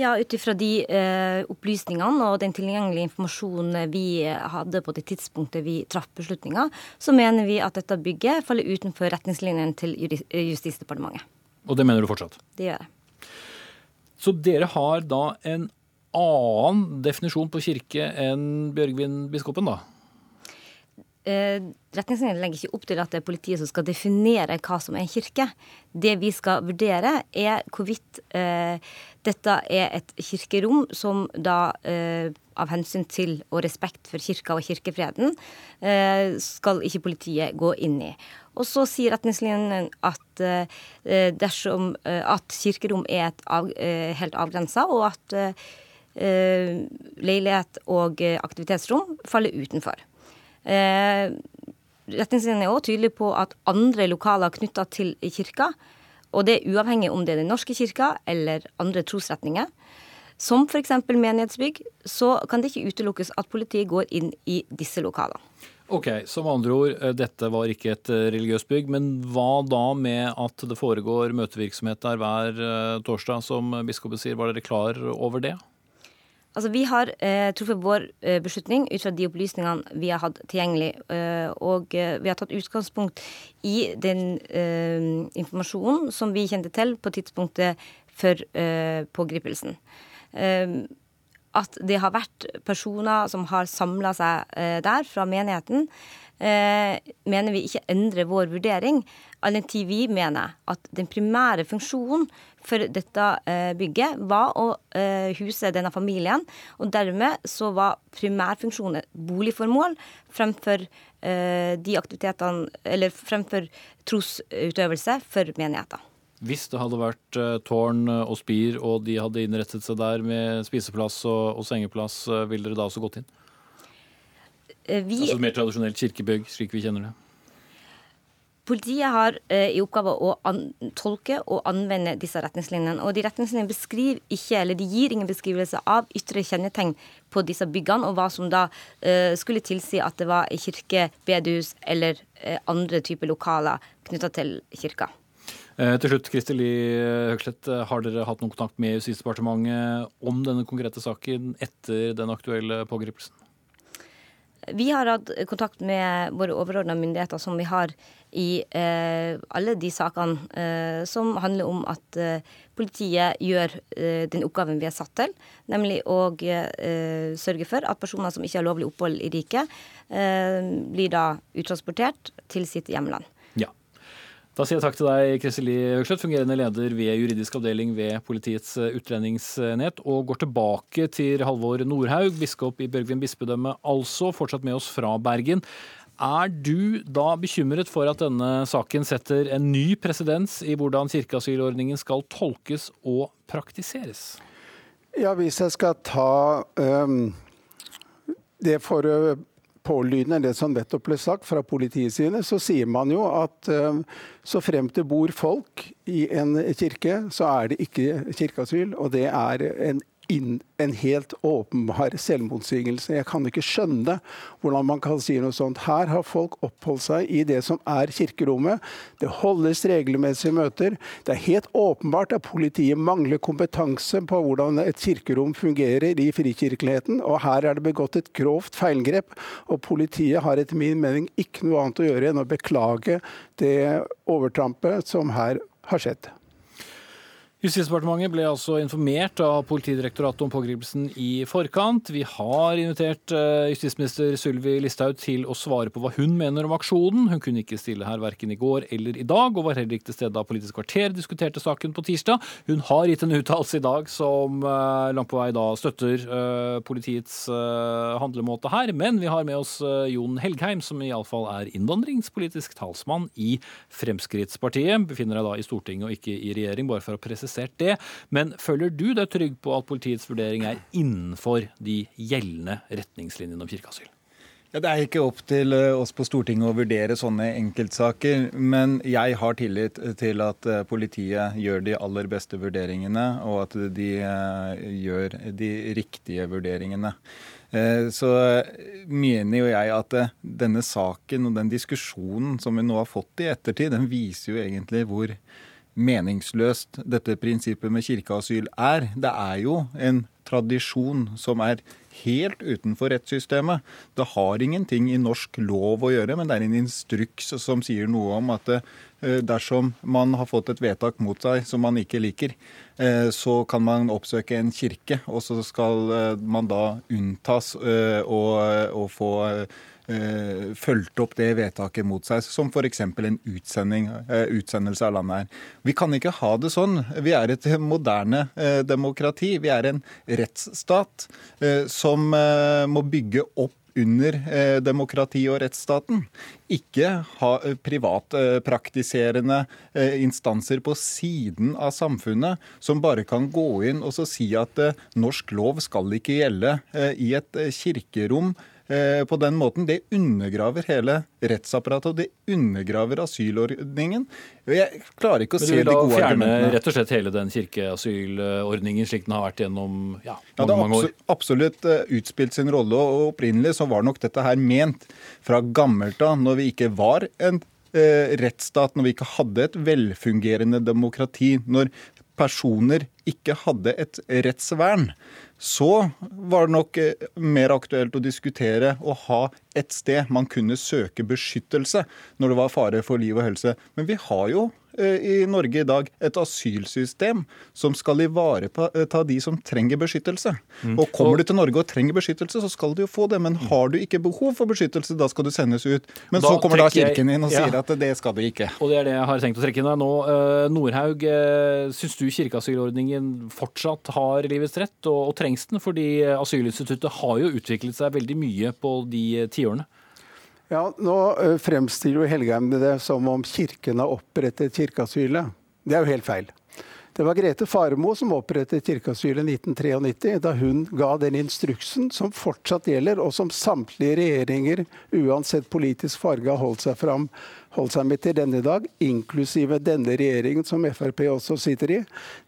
Ja, Ut ifra de eh, opplysningene og den tilgjengelige informasjonen vi hadde på det tidspunktet vi traff beslutninga, så mener vi at dette bygget faller utenfor retningslinjene til Justisdepartementet. Og det mener du fortsatt? Det gjør jeg. Så dere har da en annen definisjon på kirke enn Bjørgvin-biskopen, da? Eh, retningslinjene legger ikke opp til at det er politiet som skal definere hva som er en kirke. Det vi skal vurdere, er hvorvidt eh, dette er et kirkerom som da eh, av hensyn til og respekt for kirka og kirkefreden, eh, skal ikke politiet gå inn i. Og så sier retningslinjene at eh, dersom at kirkerom er av, helt avgrensa, og at leilighet og aktivitetsrom faller utenfor. Retningslinjene er òg tydelige på at andre lokaler knytta til kirka, og det er uavhengig om det er Den norske kirka eller andre trosretninger, som f.eks. menighetsbygg, så kan det ikke utelukkes at politiet går inn i disse lokalene. Ok, Som andre ord, eh, dette var ikke et eh, religiøst bygg. Men hva da med at det foregår møtevirksomhet der hver eh, torsdag, som biskopen sier? Var dere klar over det? Altså, Vi har eh, truffet vår eh, beslutning ut fra de opplysningene vi har hatt tilgjengelig. Eh, og vi har tatt utgangspunkt i den informasjonen som vi kjente til på tidspunktet for pågripelsen at det har vært personer som har samla seg eh, der fra menigheten, eh, mener vi ikke endrer vår vurdering. All den tid vi mener at den primære funksjonen for dette eh, bygget var å huse denne familien. Og dermed så var primærfunksjonen boligformål fremfor de aktivitetene Eller fremfor trosutøvelse for menigheter. Hvis det hadde vært tårn eh, og spir, og de hadde innrettet seg der med spiseplass og, og sengeplass, ville dere da også gått inn? Vi... Altså mer tradisjonelt kirkebygg, slik vi kjenner det? Politiet har eh, i oppgave å tolke og anvende disse retningslinjene. Og de retningslinjene beskriver ikke, eller de gir ingen beskrivelse av ytre kjennetegn på disse byggene, og hva som da eh, skulle tilsi at det var kirke, bedehus eller eh, andre typer lokaler knytta til kirka. Eh, til slutt, Kristel Lie Høgslett, eh, har dere hatt noen kontakt med Justisdepartementet om denne konkrete saken etter den aktuelle pågripelsen? Vi har hatt kontakt med våre overordna myndigheter, som vi har i eh, alle de sakene eh, som handler om at eh, politiet gjør eh, den oppgaven vi er satt til, nemlig å sørge for at personer som ikke har lovlig opphold i riket, blir da uttransportert til sitt hjemland. Da sier jeg takk til deg, Kristeli Høgslett, fungerende leder ved juridisk avdeling ved Politiets eh, utlendingsenhet, og går tilbake til Halvor Nordhaug, biskop i Børgvin bispedømme, altså fortsatt med oss fra Bergen. Er du da bekymret for at denne saken setter en ny presedens i hvordan kirkeasylordningen skal tolkes og praktiseres? Ja, hvis jeg skal ta um, det for pålydende det som nettopp ble sagt fra politiets side, så sier man jo at uh, så fremt det bor folk i en kirke, så er det ikke kirkeasyl. Og det er en inn en helt åpenbar selvmotsigelse. Jeg kan ikke skjønne hvordan man kan si noe sånt. Her har folk oppholdt seg i det som er kirkerommet. Det holdes regelmessige møter. Det er helt åpenbart at politiet mangler kompetanse på hvordan et kirkerom fungerer i frikirkeligheten. Og her er det begått et grovt feilgrep. Og politiet har etter min mening ikke noe annet å gjøre enn å beklage det overtrampet som her har skjedd. Justisdepartementet ble altså informert av Politidirektoratet om pågripelsen i forkant. Vi har invitert eh, justisminister Sylvi Listhaug til å svare på hva hun mener om aksjonen. Hun kunne ikke stille her verken i går eller i dag, og var heller ikke til stede da Politisk kvarter diskuterte saken på tirsdag. Hun har gitt en uttalelse i dag som eh, langt på vei da støtter eh, politiets handlemåte her. Men vi har med oss Jon Helgheim, som iallfall er innvandringspolitisk talsmann i Fremskrittspartiet. Befinner deg da i Stortinget og ikke i regjering, bare for å presisere presisert det. Men føler du deg trygg på at politiets vurdering er innenfor de gjeldende retningslinjene om kirkeasyl? Ja, det er ikke opp til eh, oss på Stortinget å vurdere sånne enkeltsaker. Men jeg har tillit til at eh, politiet gjør de aller beste vurderingene, og at de eh, gjør de riktige vurderingene. Så mener jo jeg at denne saken og den diskusjonen som vi nå har fått i ettertid, den viser jo egentlig hvor meningsløst dette prinsippet med kirkeasyl er. Det er jo en tradisjon som er helt utenfor rettssystemet. Det har ingenting i norsk lov å gjøre, men det er en instruks som sier noe om at eh, dersom man har fått et vedtak mot seg som man ikke liker, eh, så kan man oppsøke en kirke, og så skal eh, man da unntas og, og få eh, fulgte opp det vedtaket mot seg, som f.eks. en eh, utsendelse av landet her. Vi kan ikke ha det sånn. Vi er et moderne eh, demokrati. Vi er en rettsstat eh, som eh, må bygge opp under eh, demokrati og rettsstaten. Ikke ha eh, privatpraktiserende eh, instanser på siden av samfunnet som bare kan gå inn og si at norsk lov skal ikke gjelde i et kirkerom Eh, på den måten. Det undergraver hele rettsapparatet, og det undergraver asylordningen. Jeg klarer ikke å se de gode argumentene. Men du vil da fjerne rett og slett hele den kirkeasylordningen slik den har vært gjennom ja, mange, ja, det har absolutt, absolutt eh, utspilt sin rolle, og opprinnelig så var nok dette her ment fra gammelt av, når vi ikke var en eh, rettsstat, når vi ikke hadde et velfungerende demokrati, når personer ikke hadde et rettsvern så var det nok eh, mer aktuelt å diskutere å ha et sted man kunne søke beskyttelse når det var fare for liv og helse. Men vi har jo i Norge i dag et asylsystem som skal ivareta eh, de som trenger beskyttelse. Mm. Og Kommer du til Norge og trenger beskyttelse, så skal du jo få det. Men har du ikke behov for beskyttelse, da skal du sendes ut. Men da så kommer da Kirken inn og sier ja. at det skal du ikke. Og det er det jeg har tenkt å trekke inn deg nå. Eh, Nordhaug, syns du kirkeasylordningen fortsatt har livets rett, og, og trengs den? Fordi asylinstituttet har jo utviklet seg veldig mye på de tiårene. Ja, Nå eh, fremstiller jo Helgheim det som om Kirken har opprettet kirkeasylet. Det er jo helt feil. Det var Grete Faremo som opprettet kirkeasylet i 1993, da hun ga den instruksen som fortsatt gjelder, og som samtlige regjeringer, uansett politisk farge, har holdt seg, fram, holdt seg med til denne dag, inklusive denne regjeringen som Frp også sitter i,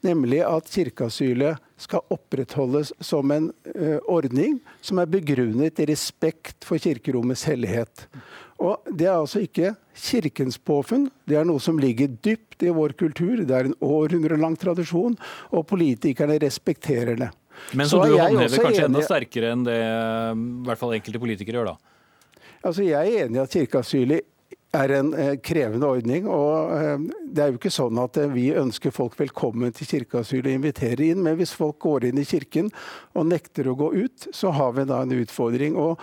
nemlig at kirkeasylet skal opprettholdes som en uh, ordning som er begrunnet i respekt for kirkerommets hellighet. Og Det er altså ikke Kirkens påfunn, det er noe som ligger dypt i vår kultur. Det er en århundrelang tradisjon, og politikerne respekterer det. Men så, så du håndhever kanskje enda sterkere enn det i hvert fall enkelte politikere gjør, da? Altså, Jeg er enig i at kirkeasylet er en eh, krevende ordning. og eh, Det er jo ikke sånn at eh, vi ønsker folk velkommen til kirkeasyl og inviterer inn. Men hvis folk går inn i kirken og nekter å gå ut, så har vi da en utfordring. og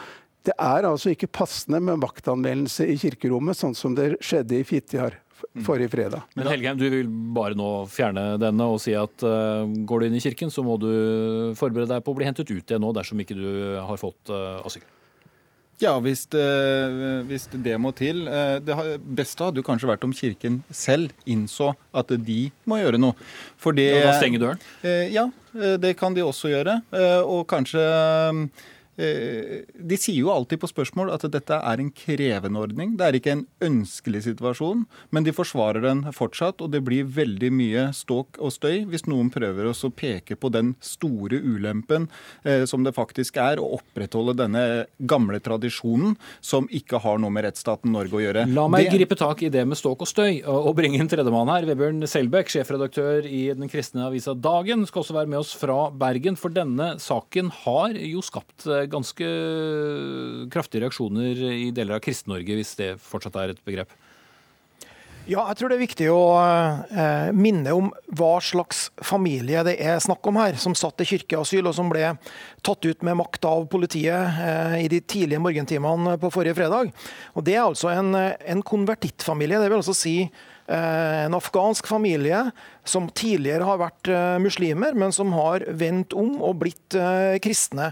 det er altså ikke passende med maktanvendelse i kirkerommet, sånn som det skjedde i Fitjar mm. forrige fredag. Men Helgheim, du vil bare nå fjerne denne og si at uh, går du inn i kirken, så må du forberede deg på å bli hentet ut igjen nå dersom ikke du har fått uh, asyl. Ja, hvis det, hvis det, må til. Eh, det beste hadde jo kanskje vært om Kirken selv innså at de må gjøre noe. For det, ja, da stenge døren? Ja, det kan de også gjøre. Og kanskje Eh, de sier jo alltid på spørsmål at dette er en krevende ordning. Det er ikke en ønskelig situasjon, men de forsvarer den fortsatt. Og det blir veldig mye ståk og støy hvis noen prøver å peke på den store ulempen eh, som det faktisk er å opprettholde denne gamle tradisjonen som ikke har noe med rettsstaten Norge å gjøre. La meg det... gripe tak i det med ståk og støy og bringe inn tredjemann her. Vebjørn Selbekk, sjefredaktør i den kristne avisa Dagen, skal også være med oss fra Bergen. For denne saken har jo skapt eh, ganske kraftige reaksjoner i deler av Kristen-Norge, hvis det fortsatt er et begrep? Ja, jeg tror det er viktig å eh, minne om hva slags familie det er snakk om her, som satt i kirkeasyl og som ble tatt ut med makt av politiet eh, i de tidlige morgentimene på forrige fredag. Og Det er altså en, en konvertittfamilie. Det vil altså si eh, en afghansk familie som tidligere har vært muslimer, men som har vendt om og blitt kristne.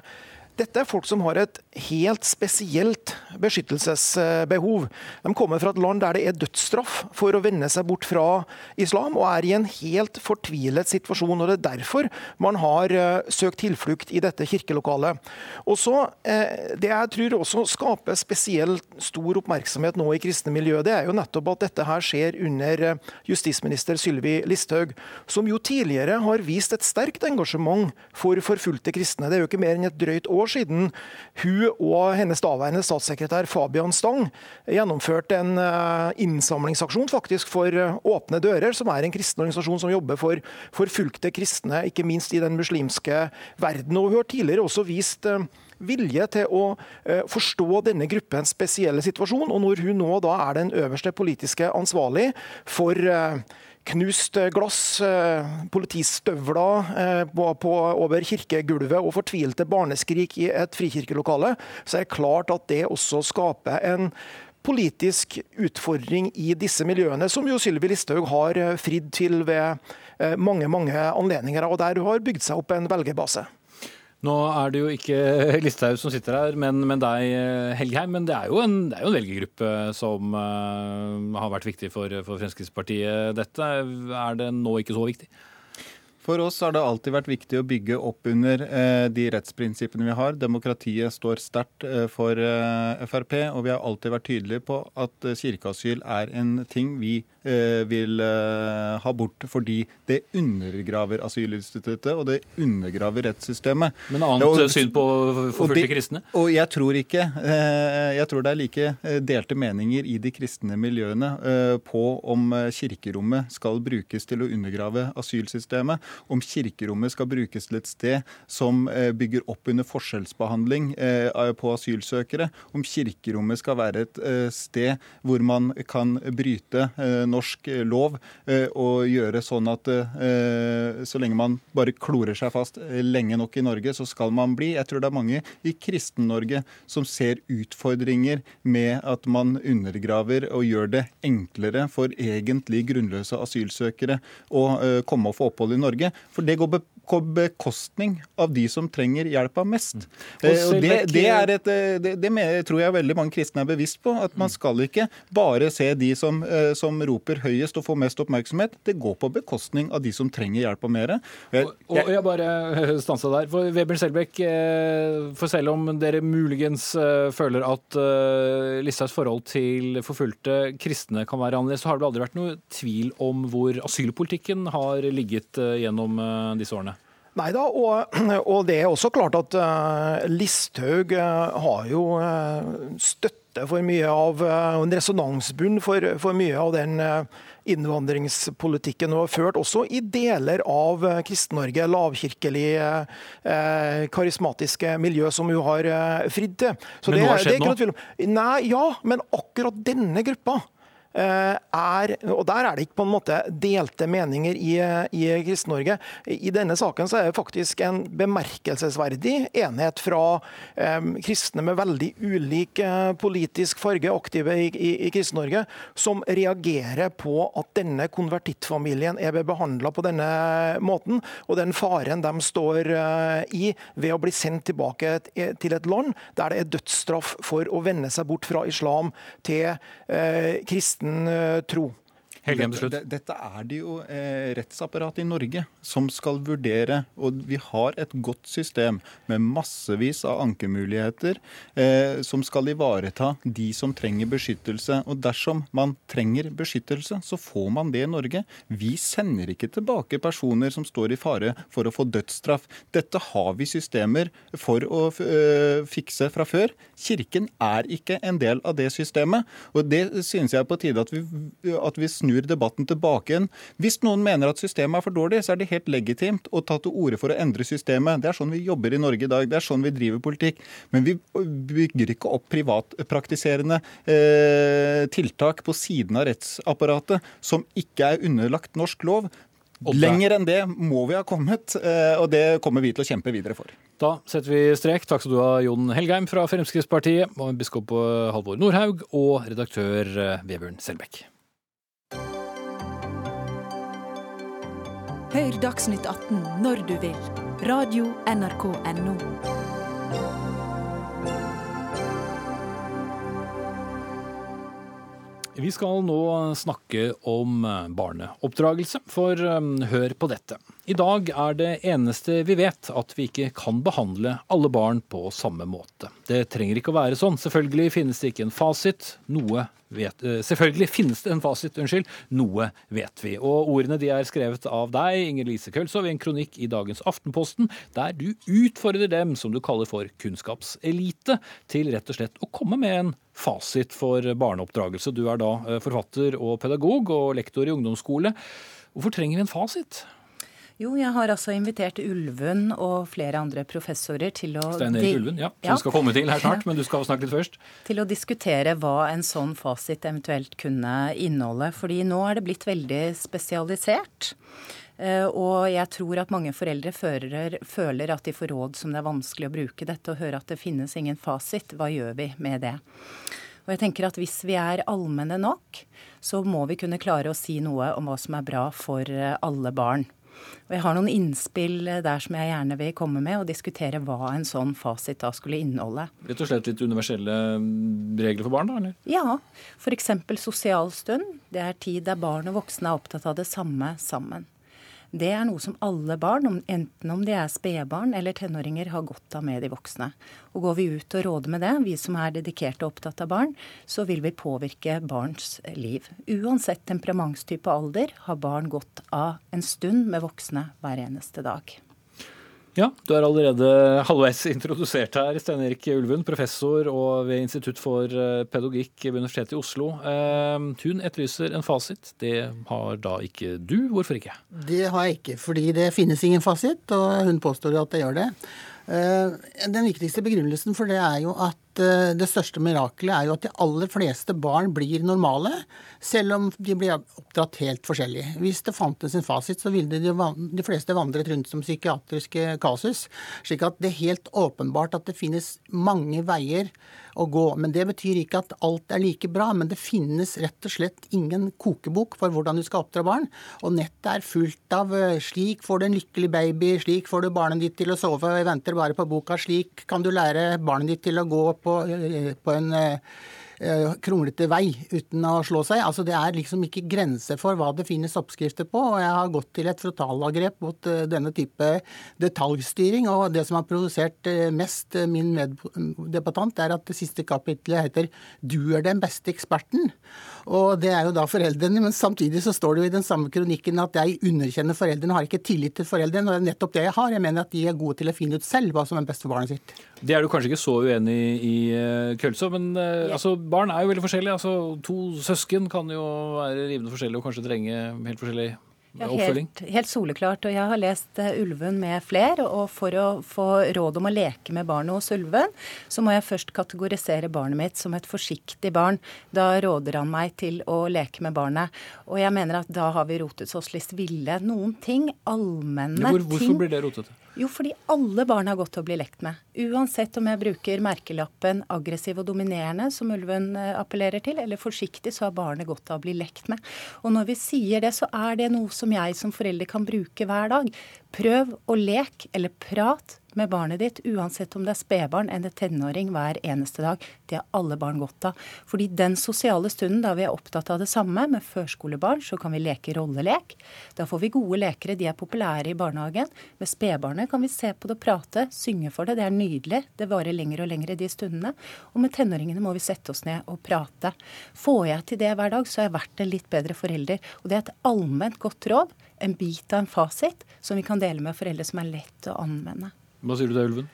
Dette er folk som har et helt spesielt beskyttelsesbehov. De kommer fra et land der det er dødsstraff for å vende seg bort fra islam, og er i en helt fortvilet situasjon. og Det er derfor man har uh, søkt tilflukt i dette kirkelokalet. Og så, uh, Det jeg tror også skaper spesielt stor oppmerksomhet nå i kristne miljø, det er jo nettopp at dette her skjer under uh, justisminister Sylvi Listhaug, som jo tidligere har vist et sterkt engasjement for forfulgte kristne. Det er jo ikke mer enn et drøyt år siden hun og hennes daværende statssekretær Fabian Stang gjennomførte en innsamlingsaksjon faktisk for Åpne dører, som er en kristen organisasjon som jobber for forfulgte kristne, ikke minst i den muslimske verden. Og hun har tidligere også vist vilje til å forstå denne gruppens spesielle situasjon. Og når hun nå da er den øverste politiske ansvarlig for knust glass, politistøvler på, på, over kirkegulvet og fortvilte barneskrik i et frikirkelokale, så er det klart at det også skaper en politisk utfordring i disse miljøene, som jo Sylvi Listhaug har fridd til ved mange mange anledninger, og der hun har bygd seg opp en velgerbase. Nå er det jo ikke Listhaug som sitter her, men, men deg, Helgheim. Men det er jo en, det er jo en velgergruppe som uh, har vært viktig for, for Fremskrittspartiet. Dette er det nå ikke så viktig? For oss har det alltid vært viktig å bygge opp under eh, de rettsprinsippene vi har. Demokratiet står sterkt eh, for eh, Frp, og vi har alltid vært tydelige på at kirkeasyl er en ting vi vil ha bort fordi det undergraver asylinstituttet og det undergraver rettssystemet. Men annet og, syn på forfulgte kristne? Og jeg tror ikke Jeg tror det er like delte meninger i de kristne miljøene på om kirkerommet skal brukes til å undergrave asylsystemet om kirkerommet skal brukes til et sted som bygger opp under forskjellsbehandling på asylsøkere, om kirkerommet skal være et sted hvor man kan bryte norsk lov og gjøre sånn at så lenge man bare klorer seg fast lenge nok i Norge, så skal man bli. Jeg tror det er mange i Kristen-Norge som ser utfordringer med at man undergraver og gjør det enklere for egentlig grunnløse asylsøkere å komme og få opphold i Norge. For det går på bekostning av de som trenger hjelpa mest. Og det, det, et, det, det, tror jeg veldig mange kristne er bevisst på. At man skal ikke bare se de som, som roper høyest og får mest oppmerksomhet. Det går på bekostning av de som trenger hjelpa mer. Jeg, og, og jeg bare stansa der. For Weber Selbekk, for selv om dere muligens føler at Listhaugs forhold til forfulgte kristne kan være annerledes, så har det aldri vært noe tvil om hvor asylpolitikken har ligget gjennom disse årene? Nei da, og, og, det er også klart at uh, Listhaug uh, har jo uh, støtte for mye av en resonansbunn for, for, mye av den innvandringspolitikken hun har ført, også i deler av Kristen-Norge, lavkirkelig, karismatiske miljø som hun har fridd til. Så men det, har skjedd nå? Nei, ja, men akkurat denne gruppa er, og der er det ikke på en måte delte meninger i, i Kristen-Norge. I denne saken så er det faktisk en bemerkelsesverdig enhet fra eh, kristne med veldig ulik eh, politisk farge, aktive i, i, i Kristen-Norge, som reagerer på at denne konvertittfamilien er behandla på denne måten, og den faren de står eh, i ved å bli sendt tilbake til et land der det er dødsstraff for å vende seg bort fra islam til eh, kristen tro. Dette, dette er det jo eh, rettsapparatet i Norge som skal vurdere. Og vi har et godt system med massevis av ankemuligheter eh, som skal ivareta de som trenger beskyttelse. Og dersom man trenger beskyttelse, så får man det i Norge. Vi sender ikke tilbake personer som står i fare for å få dødsstraff. Dette har vi systemer for å øh, fikse fra før. Kirken er ikke en del av det systemet. Og det synes jeg er på tide at vi, at vi snur debatten tilbake igjen. Hvis noen mener at systemet er for dårlig, så er det helt legitimt å ta til orde for å endre systemet. Det er sånn vi jobber i Norge i dag. Det er sånn vi driver politikk. Men vi bygger ikke opp privatpraktiserende eh, tiltak på siden av rettsapparatet som ikke er underlagt norsk lov. Lenger enn det må vi ha kommet, og det kommer vi til å kjempe videre for. Da setter vi strek. Takk skal du ha, Jon Helgheim fra Fremskrittspartiet, biskop Halvor Nordhaug og redaktør Vebjørn Selbekk. Hør Dagsnytt 18 når du vil. Radio NRK Radio.nrk.no. Vi skal nå snakke om barneoppdragelse, for um, hør på dette. I dag er det eneste vi vet at vi ikke kan behandle alle barn på samme måte. Det trenger ikke å være sånn. Selvfølgelig finnes det ikke en fasit. Noe vet, eh, selvfølgelig finnes det en fasit, unnskyld. Noe vet vi. Og ordene de er skrevet av deg, Inger Lise Kølsov, i en kronikk i dagens Aftenposten, der du utfordrer dem som du kaller for kunnskapselite, til rett og slett å komme med en fasit for barneoppdragelse. Du er da eh, forfatter og pedagog og lektor i ungdomsskole. Hvorfor trenger vi en fasit? Jo, jeg har altså invitert Ulven og flere andre professorer til å Stein Erik Ulven, ja. Som ja. skal komme til her snart, men du skal snakke litt først. Til å diskutere hva en sånn fasit eventuelt kunne inneholde. Fordi nå er det blitt veldig spesialisert. Eh, og jeg tror at mange foreldre føler, føler at de får råd som det er vanskelig å bruke dette, og hører at det finnes ingen fasit. Hva gjør vi med det? Og jeg tenker at Hvis vi er allmenne nok, så må vi kunne klare å si noe om hva som er bra for eh, alle barn. Og jeg har noen innspill der som jeg gjerne vil komme med, og diskutere hva en sånn fasit da skulle inneholde. Rett og slett litt universelle regler for barn, da? eller? Ja. F.eks. sosial stund. Det er tid der barn og voksne er opptatt av det samme sammen. Det er noe som alle barn, enten om de er spedbarn eller tenåringer, har godt av med de voksne. Og Går vi ut og råder med det, vi som er dedikerte og opptatt av barn, så vil vi påvirke barns liv. Uansett temperamentstype og alder har barn godt av en stund med voksne hver eneste dag. Ja, du er allerede halvveis introdusert her, Stein Erik Ulven, professor og ved Institutt for eh, pedagogikk ved Universitetet i Oslo. Eh, hun etterlyser en fasit. Det har da ikke du. Hvorfor ikke? Det har jeg ikke, fordi det finnes ingen fasit, og hun påstår at det gjør det. Eh, den viktigste begrunnelsen for det er jo at det største mirakelet er jo at de aller fleste barn blir normale selv om de blir oppdratt helt forskjellig. Hvis det fantes en fasit, så ville de, de fleste vandret rundt som psykiatriske kasus. slik at det er helt åpenbart at det finnes mange veier å gå. Men det betyr ikke at alt er like bra. Men det finnes rett og slett ingen kokebok for hvordan du skal oppdra barn. Og nettet er fullt av eh, 'slik får du en lykkelig baby', 'slik får du barnet ditt til å sove', jeg venter bare på boka, 'slik kan du lære barnet ditt til å gå på, eh, på en eh, Eh, kronglete vei uten å slå seg. Altså Det er liksom ikke grenser for hva det finnes oppskrifter på. og Jeg har gått til et frontalangrep mot denne type detaljstyring. og Det som har produsert mest min meddebattant, er at det siste kapitlet heter 'Du er den beste eksperten'. Og det er jo da foreldrene, men samtidig så står det jo i den samme kronikken at jeg underkjenner foreldrene, har ikke tillit til foreldrene. Og det er nettopp det jeg har. Jeg mener at de er gode til å finne ut selv hva som er best for barnet sitt. Det er du kanskje ikke så uenig i, Kølså, men altså, barn er jo veldig forskjellige. altså To søsken kan jo være rivende forskjellige og kanskje trenge helt forskjellig ja, helt, helt, soleklart. Og jeg har lest uh, Ulven med fler. Og for å få råd om å leke med barnet hos ulven, så må jeg først kategorisere barnet mitt som et forsiktig barn. Da råder han meg til å leke med barnet. Og jeg mener at da har vi rotet oss litt ville. Noen ting, allmenne Hvor, hvorfor ting Hvorfor blir det rotete? Jo, fordi alle barn har godt å bli lekt med. Uansett om jeg bruker merkelappen aggressiv og dominerende, som ulven eh, appellerer til, eller forsiktig, så har barnet godt av å bli lekt med. Og når vi sier det, så er det noe som jeg som forelder kan bruke hver dag. Prøv å leke eller prat med barnet ditt, uansett om det er spedbarn eller tenåring hver eneste dag. Det har alle barn godt av. Fordi den sosiale stunden da vi er opptatt av det samme, med førskolebarn, så kan vi leke rollelek. Da får vi gode lekere, de er populære i barnehagen. Med spedbarnet kan vi se på det prate, synge for det. Det er nydelig. Det varer lenger og lenger de stundene. Og med tenåringene må vi sette oss ned og prate. Får jeg til det hver dag, så har jeg vært en litt bedre forelder. Og det er et allment godt råd. En bit av en fasit som vi kan dele med foreldre som er lett å anvende. Hva sier du til Ulven?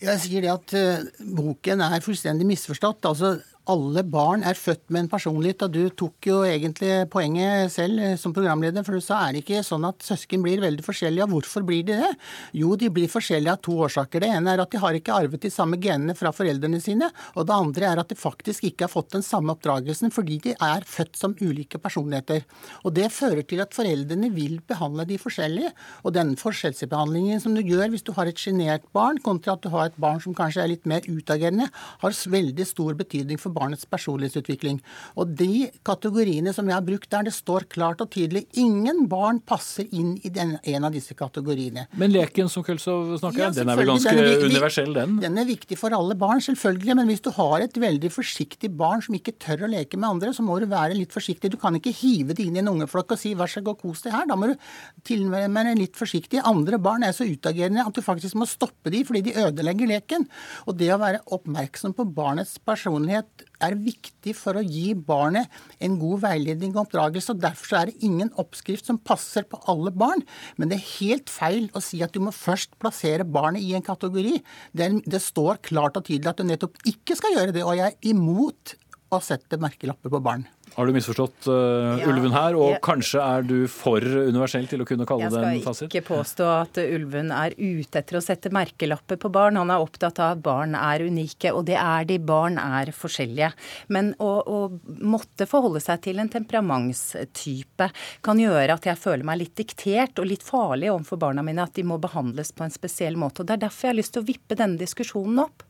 Jeg sier det at uh, boken er fullstendig misforstått. Altså, alle barn er født med en personlighet, og du tok jo egentlig poenget selv eh, som programleder, for du sa er det ikke sånn at søsken blir veldig forskjellige. Og hvorfor blir de det? Jo, de blir forskjellige av to årsaker. Det ene er at de har ikke arvet de samme genene fra foreldrene sine, og det andre er at de faktisk ikke har fått den samme oppdragelsen fordi de er født som ulike personligheter. Og det fører til at foreldrene vil behandle de forskjellige, og den forskjellsbehandlingen som du gjør hvis du har et sjenert barn kontra at du har et barn som kanskje er litt mer utagerende, har veldig stor betydning for barnets personlighetsutvikling. Og de kategoriene som jeg har brukt der, det står klart og tydelig ingen barn passer inn i den, en av disse kategoriene. Men leken som Kølsov snakker om, Ja, den er vel ganske. Den er universell, den? Den er viktig for alle barn, selvfølgelig. Men hvis du har et veldig forsiktig barn som ikke tør å leke med andre, så må du være litt forsiktig. Du kan ikke hive det inn i en ungeflokk og si 'vær så god, kos deg her'. Da må du tilnærme litt forsiktig. Andre barn er så utagerende at du faktisk må stoppe de fordi de ødelegger leken. Og det å være oppmerksom på barnets personlighet er viktig for å gi barnet en god veiledning og oppdragelse. og Derfor er det ingen oppskrift som passer på alle barn. Men det er helt feil å si at du må først plassere barnet i en kategori. Det, det står klart og tydelig at du nettopp ikke skal gjøre det. Og jeg er imot å sette merkelapper på barn. Har du misforstått uh, Ja, ulven her, og ja. kanskje er du for universell til å kunne kalle den det en skal ikke påstå at ulven er ute etter å sette merkelapper på barn. Han er opptatt av at barn er unike, og det er de. Barn er forskjellige. Men å, å måtte forholde seg til en temperamentstype kan gjøre at jeg føler meg litt diktert og litt farlig overfor barna mine, at de må behandles på en spesiell måte. Og Det er derfor jeg har lyst til å vippe denne diskusjonen opp.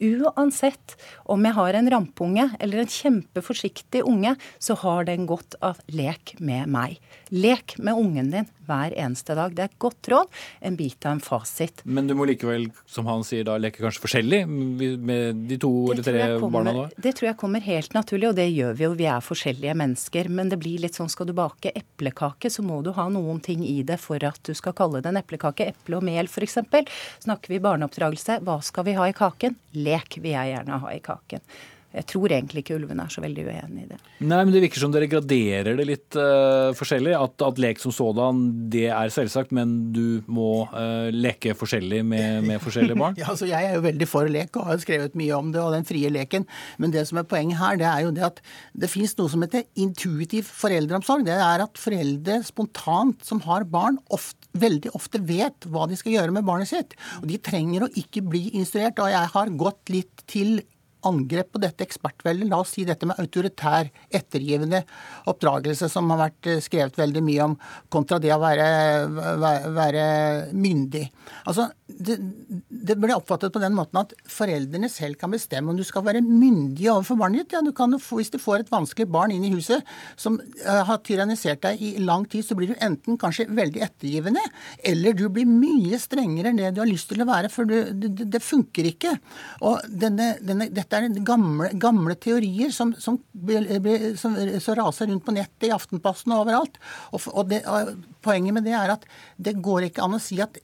Uansett om jeg har en rampunge eller en kjempeforsiktig unge, så har den godt av lek med meg. Lek med ungen din hver eneste dag. Det er et godt råd. En bit av en fasit. Men du må likevel, som han sier, da leke kanskje forskjellig med de to eller tre kommer- barna da? Det tror jeg kommer helt naturlig, og det gjør vi jo. Vi er forskjellige mennesker. Men det blir litt sånn skal du bake eplekake, så må du ha noen ting i det for at du skal kalle det en eplekake. Eple og mel f.eks. Snakker vi barneoppdragelse, hva skal vi ha i kaken? Lek vil jeg gjerne ha i kaken. Jeg tror egentlig ikke ulven er så veldig uenig i det. Nei, men det virker som dere graderer det litt uh, forskjellig. At, at lek som sådan, det er selvsagt, men du må uh, leke forskjellig med, med forskjellige barn? Ja, altså Jeg er jo veldig for lek og har skrevet mye om det og den frie leken. Men det som er poenget her, det er jo det at det fins noe som heter intuitiv foreldreomsorg. Det er at foreldre spontant som har barn, ofte, veldig ofte vet hva de skal gjøre med barnet sitt. Og de trenger å ikke bli instruert. Og jeg har gått litt til angrep på dette ekspertveldet. La oss si dette med autoritær, ettergivende oppdragelse, som har vært eh, skrevet veldig mye om, kontra det å være, være, være myndig. Altså, det, det ble oppfattet på den måten at foreldrene selv kan bestemme om du skal være myndig overfor barnet ditt. Ja, du kan, hvis du får et vanskelig barn inn i huset som eh, har tyrannisert deg i lang tid, så blir du enten kanskje veldig ettergivende, eller du blir mye strengere enn det du har lyst til å være, for du, det, det- funker ikke. Og denne, denne, dette er gamle, gamle teorier som, som, ble- som raser rundt på nettet, i Aftenposten og overalt. Og, og, og poenget med det er at det går ikke an å si at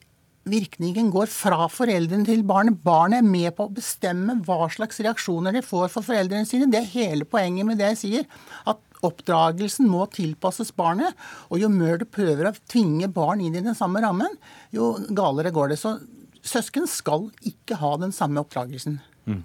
virkningen går fra foreldrene til barnet. Barnet er med på å bestemme hva slags reaksjoner de får for foreldrene sine. Det er hele poenget med det jeg sier. At oppdragelsen må tilpasses barnet. Og jo mer du prøver å tvinge barn inn i den samme rammen, jo galere går det. Så søsken skal ikke ha den samme oppdragelsen. Mm.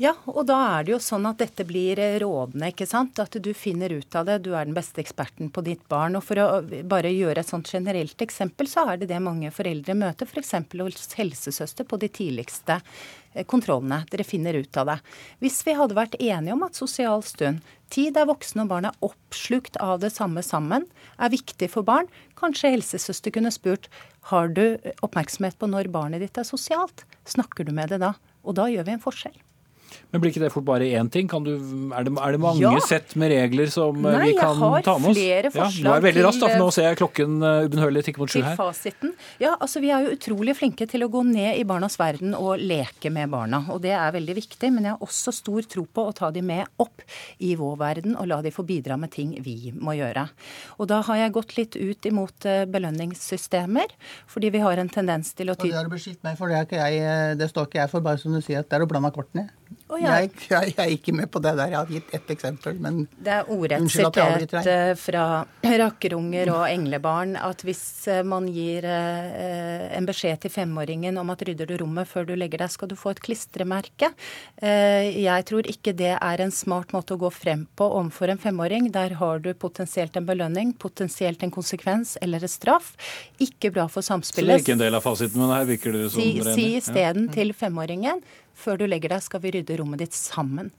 Ja, og da er det jo sånn at dette blir eh, rådende, ikke sant. At du finner ut av det. Du er den beste eksperten på ditt barn. Og for å bare gjøre et sånt generelt eksempel, så er det det mange foreldre møter. F.eks. hos helsesøster på de tidligste eh, kontrollene. Dere finner ut av det. Hvis vi hadde vært enige om at sosial stund, tid der voksne og barn er oppslukt av det samme sammen, er viktig for barn, kanskje helsesøster kunne spurt har du oppmerksomhet på når barnet ditt er sosialt. Snakker du med det da? Og da gjør vi en forskjell. Men blir ikke det fort bare én ting? Kan du, er, det, er det mange Ja. sett med regler som eh, Nei, vi kan ta med oss? flere Ja, nå er forslag jeg veldig raskt, da, for nå ser jeg klokken uh, ubønnhørlig tikke mot sju her. fasiten. Ja, altså Vi er jo utrolig flinke til å gå ned i barnas verden og leke med barna. og Det er veldig viktig, men jeg har også stor tro på å ta de med opp i vår verden og la de få bidra med ting vi må gjøre. Og Da har jeg gått litt ut imot eh, belønningssystemer, fordi vi har en tendens til å Og det har du beskyldt meg for, det, er ikke jeg, eh, det står ikke jeg for, bare som du sier at det er å blande kortene. Å, ja. jeg, jeg, jeg er ikke med på det der. Jeg har gitt ett eksempel, men Det er ordrett sitert eh, fra rakkerunger og englebarn at hvis eh, man gir eh, en beskjed til femåringen om at rydder du rommet før du legger deg, skal du få et klistremerke. Eh, Jeg tror ikke det er en smart måte å gå frem på overfor en femåring. Der har du potensielt en belønning, potensielt en konsekvens eller en straff. Ikke bra for samspillet. Så det er ikke en del av fasiten, men her virker det som Si, dere si enige. Ja. til femåringen før du legger deg, skal vi rydde rommet ditt sammen.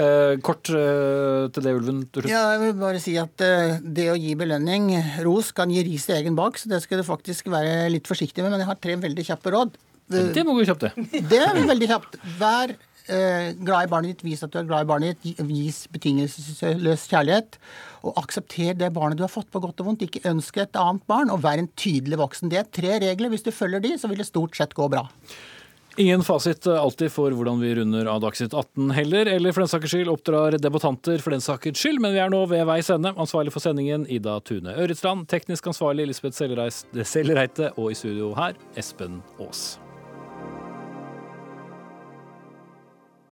Eh, kort eh, til det, Ulven. Ja, jeg vil bare si at eh, det å gi belønning, ros, kan gi ris i egen bak, så det skal du faktisk være litt forsiktig med. Men jeg har tre veldig kjappe råd. Det må gå kjapt, det. Det er veldig kjapt. Vær eh, glad i barnet ditt, vis at du er glad i barnet ditt, vis betingelsesløs kjærlighet. Og aksepter det barnet du har fått, på godt og vondt. Ikke ønske et annet barn, og vær en tydelig voksen. Det er tre regler. Hvis du følger de, så vil det stort sett gå bra. Ingen fasit alltid for hvordan vi runder av Dagsnytt 18 heller, eller for den saks skyld oppdrar debattanter for den saks skyld, men vi er nå ved veis ende. Ansvarlig for sendingen Ida Tune Øretsland, teknisk ansvarlig Lisbeth Sellereite, og i studio her Espen Aas.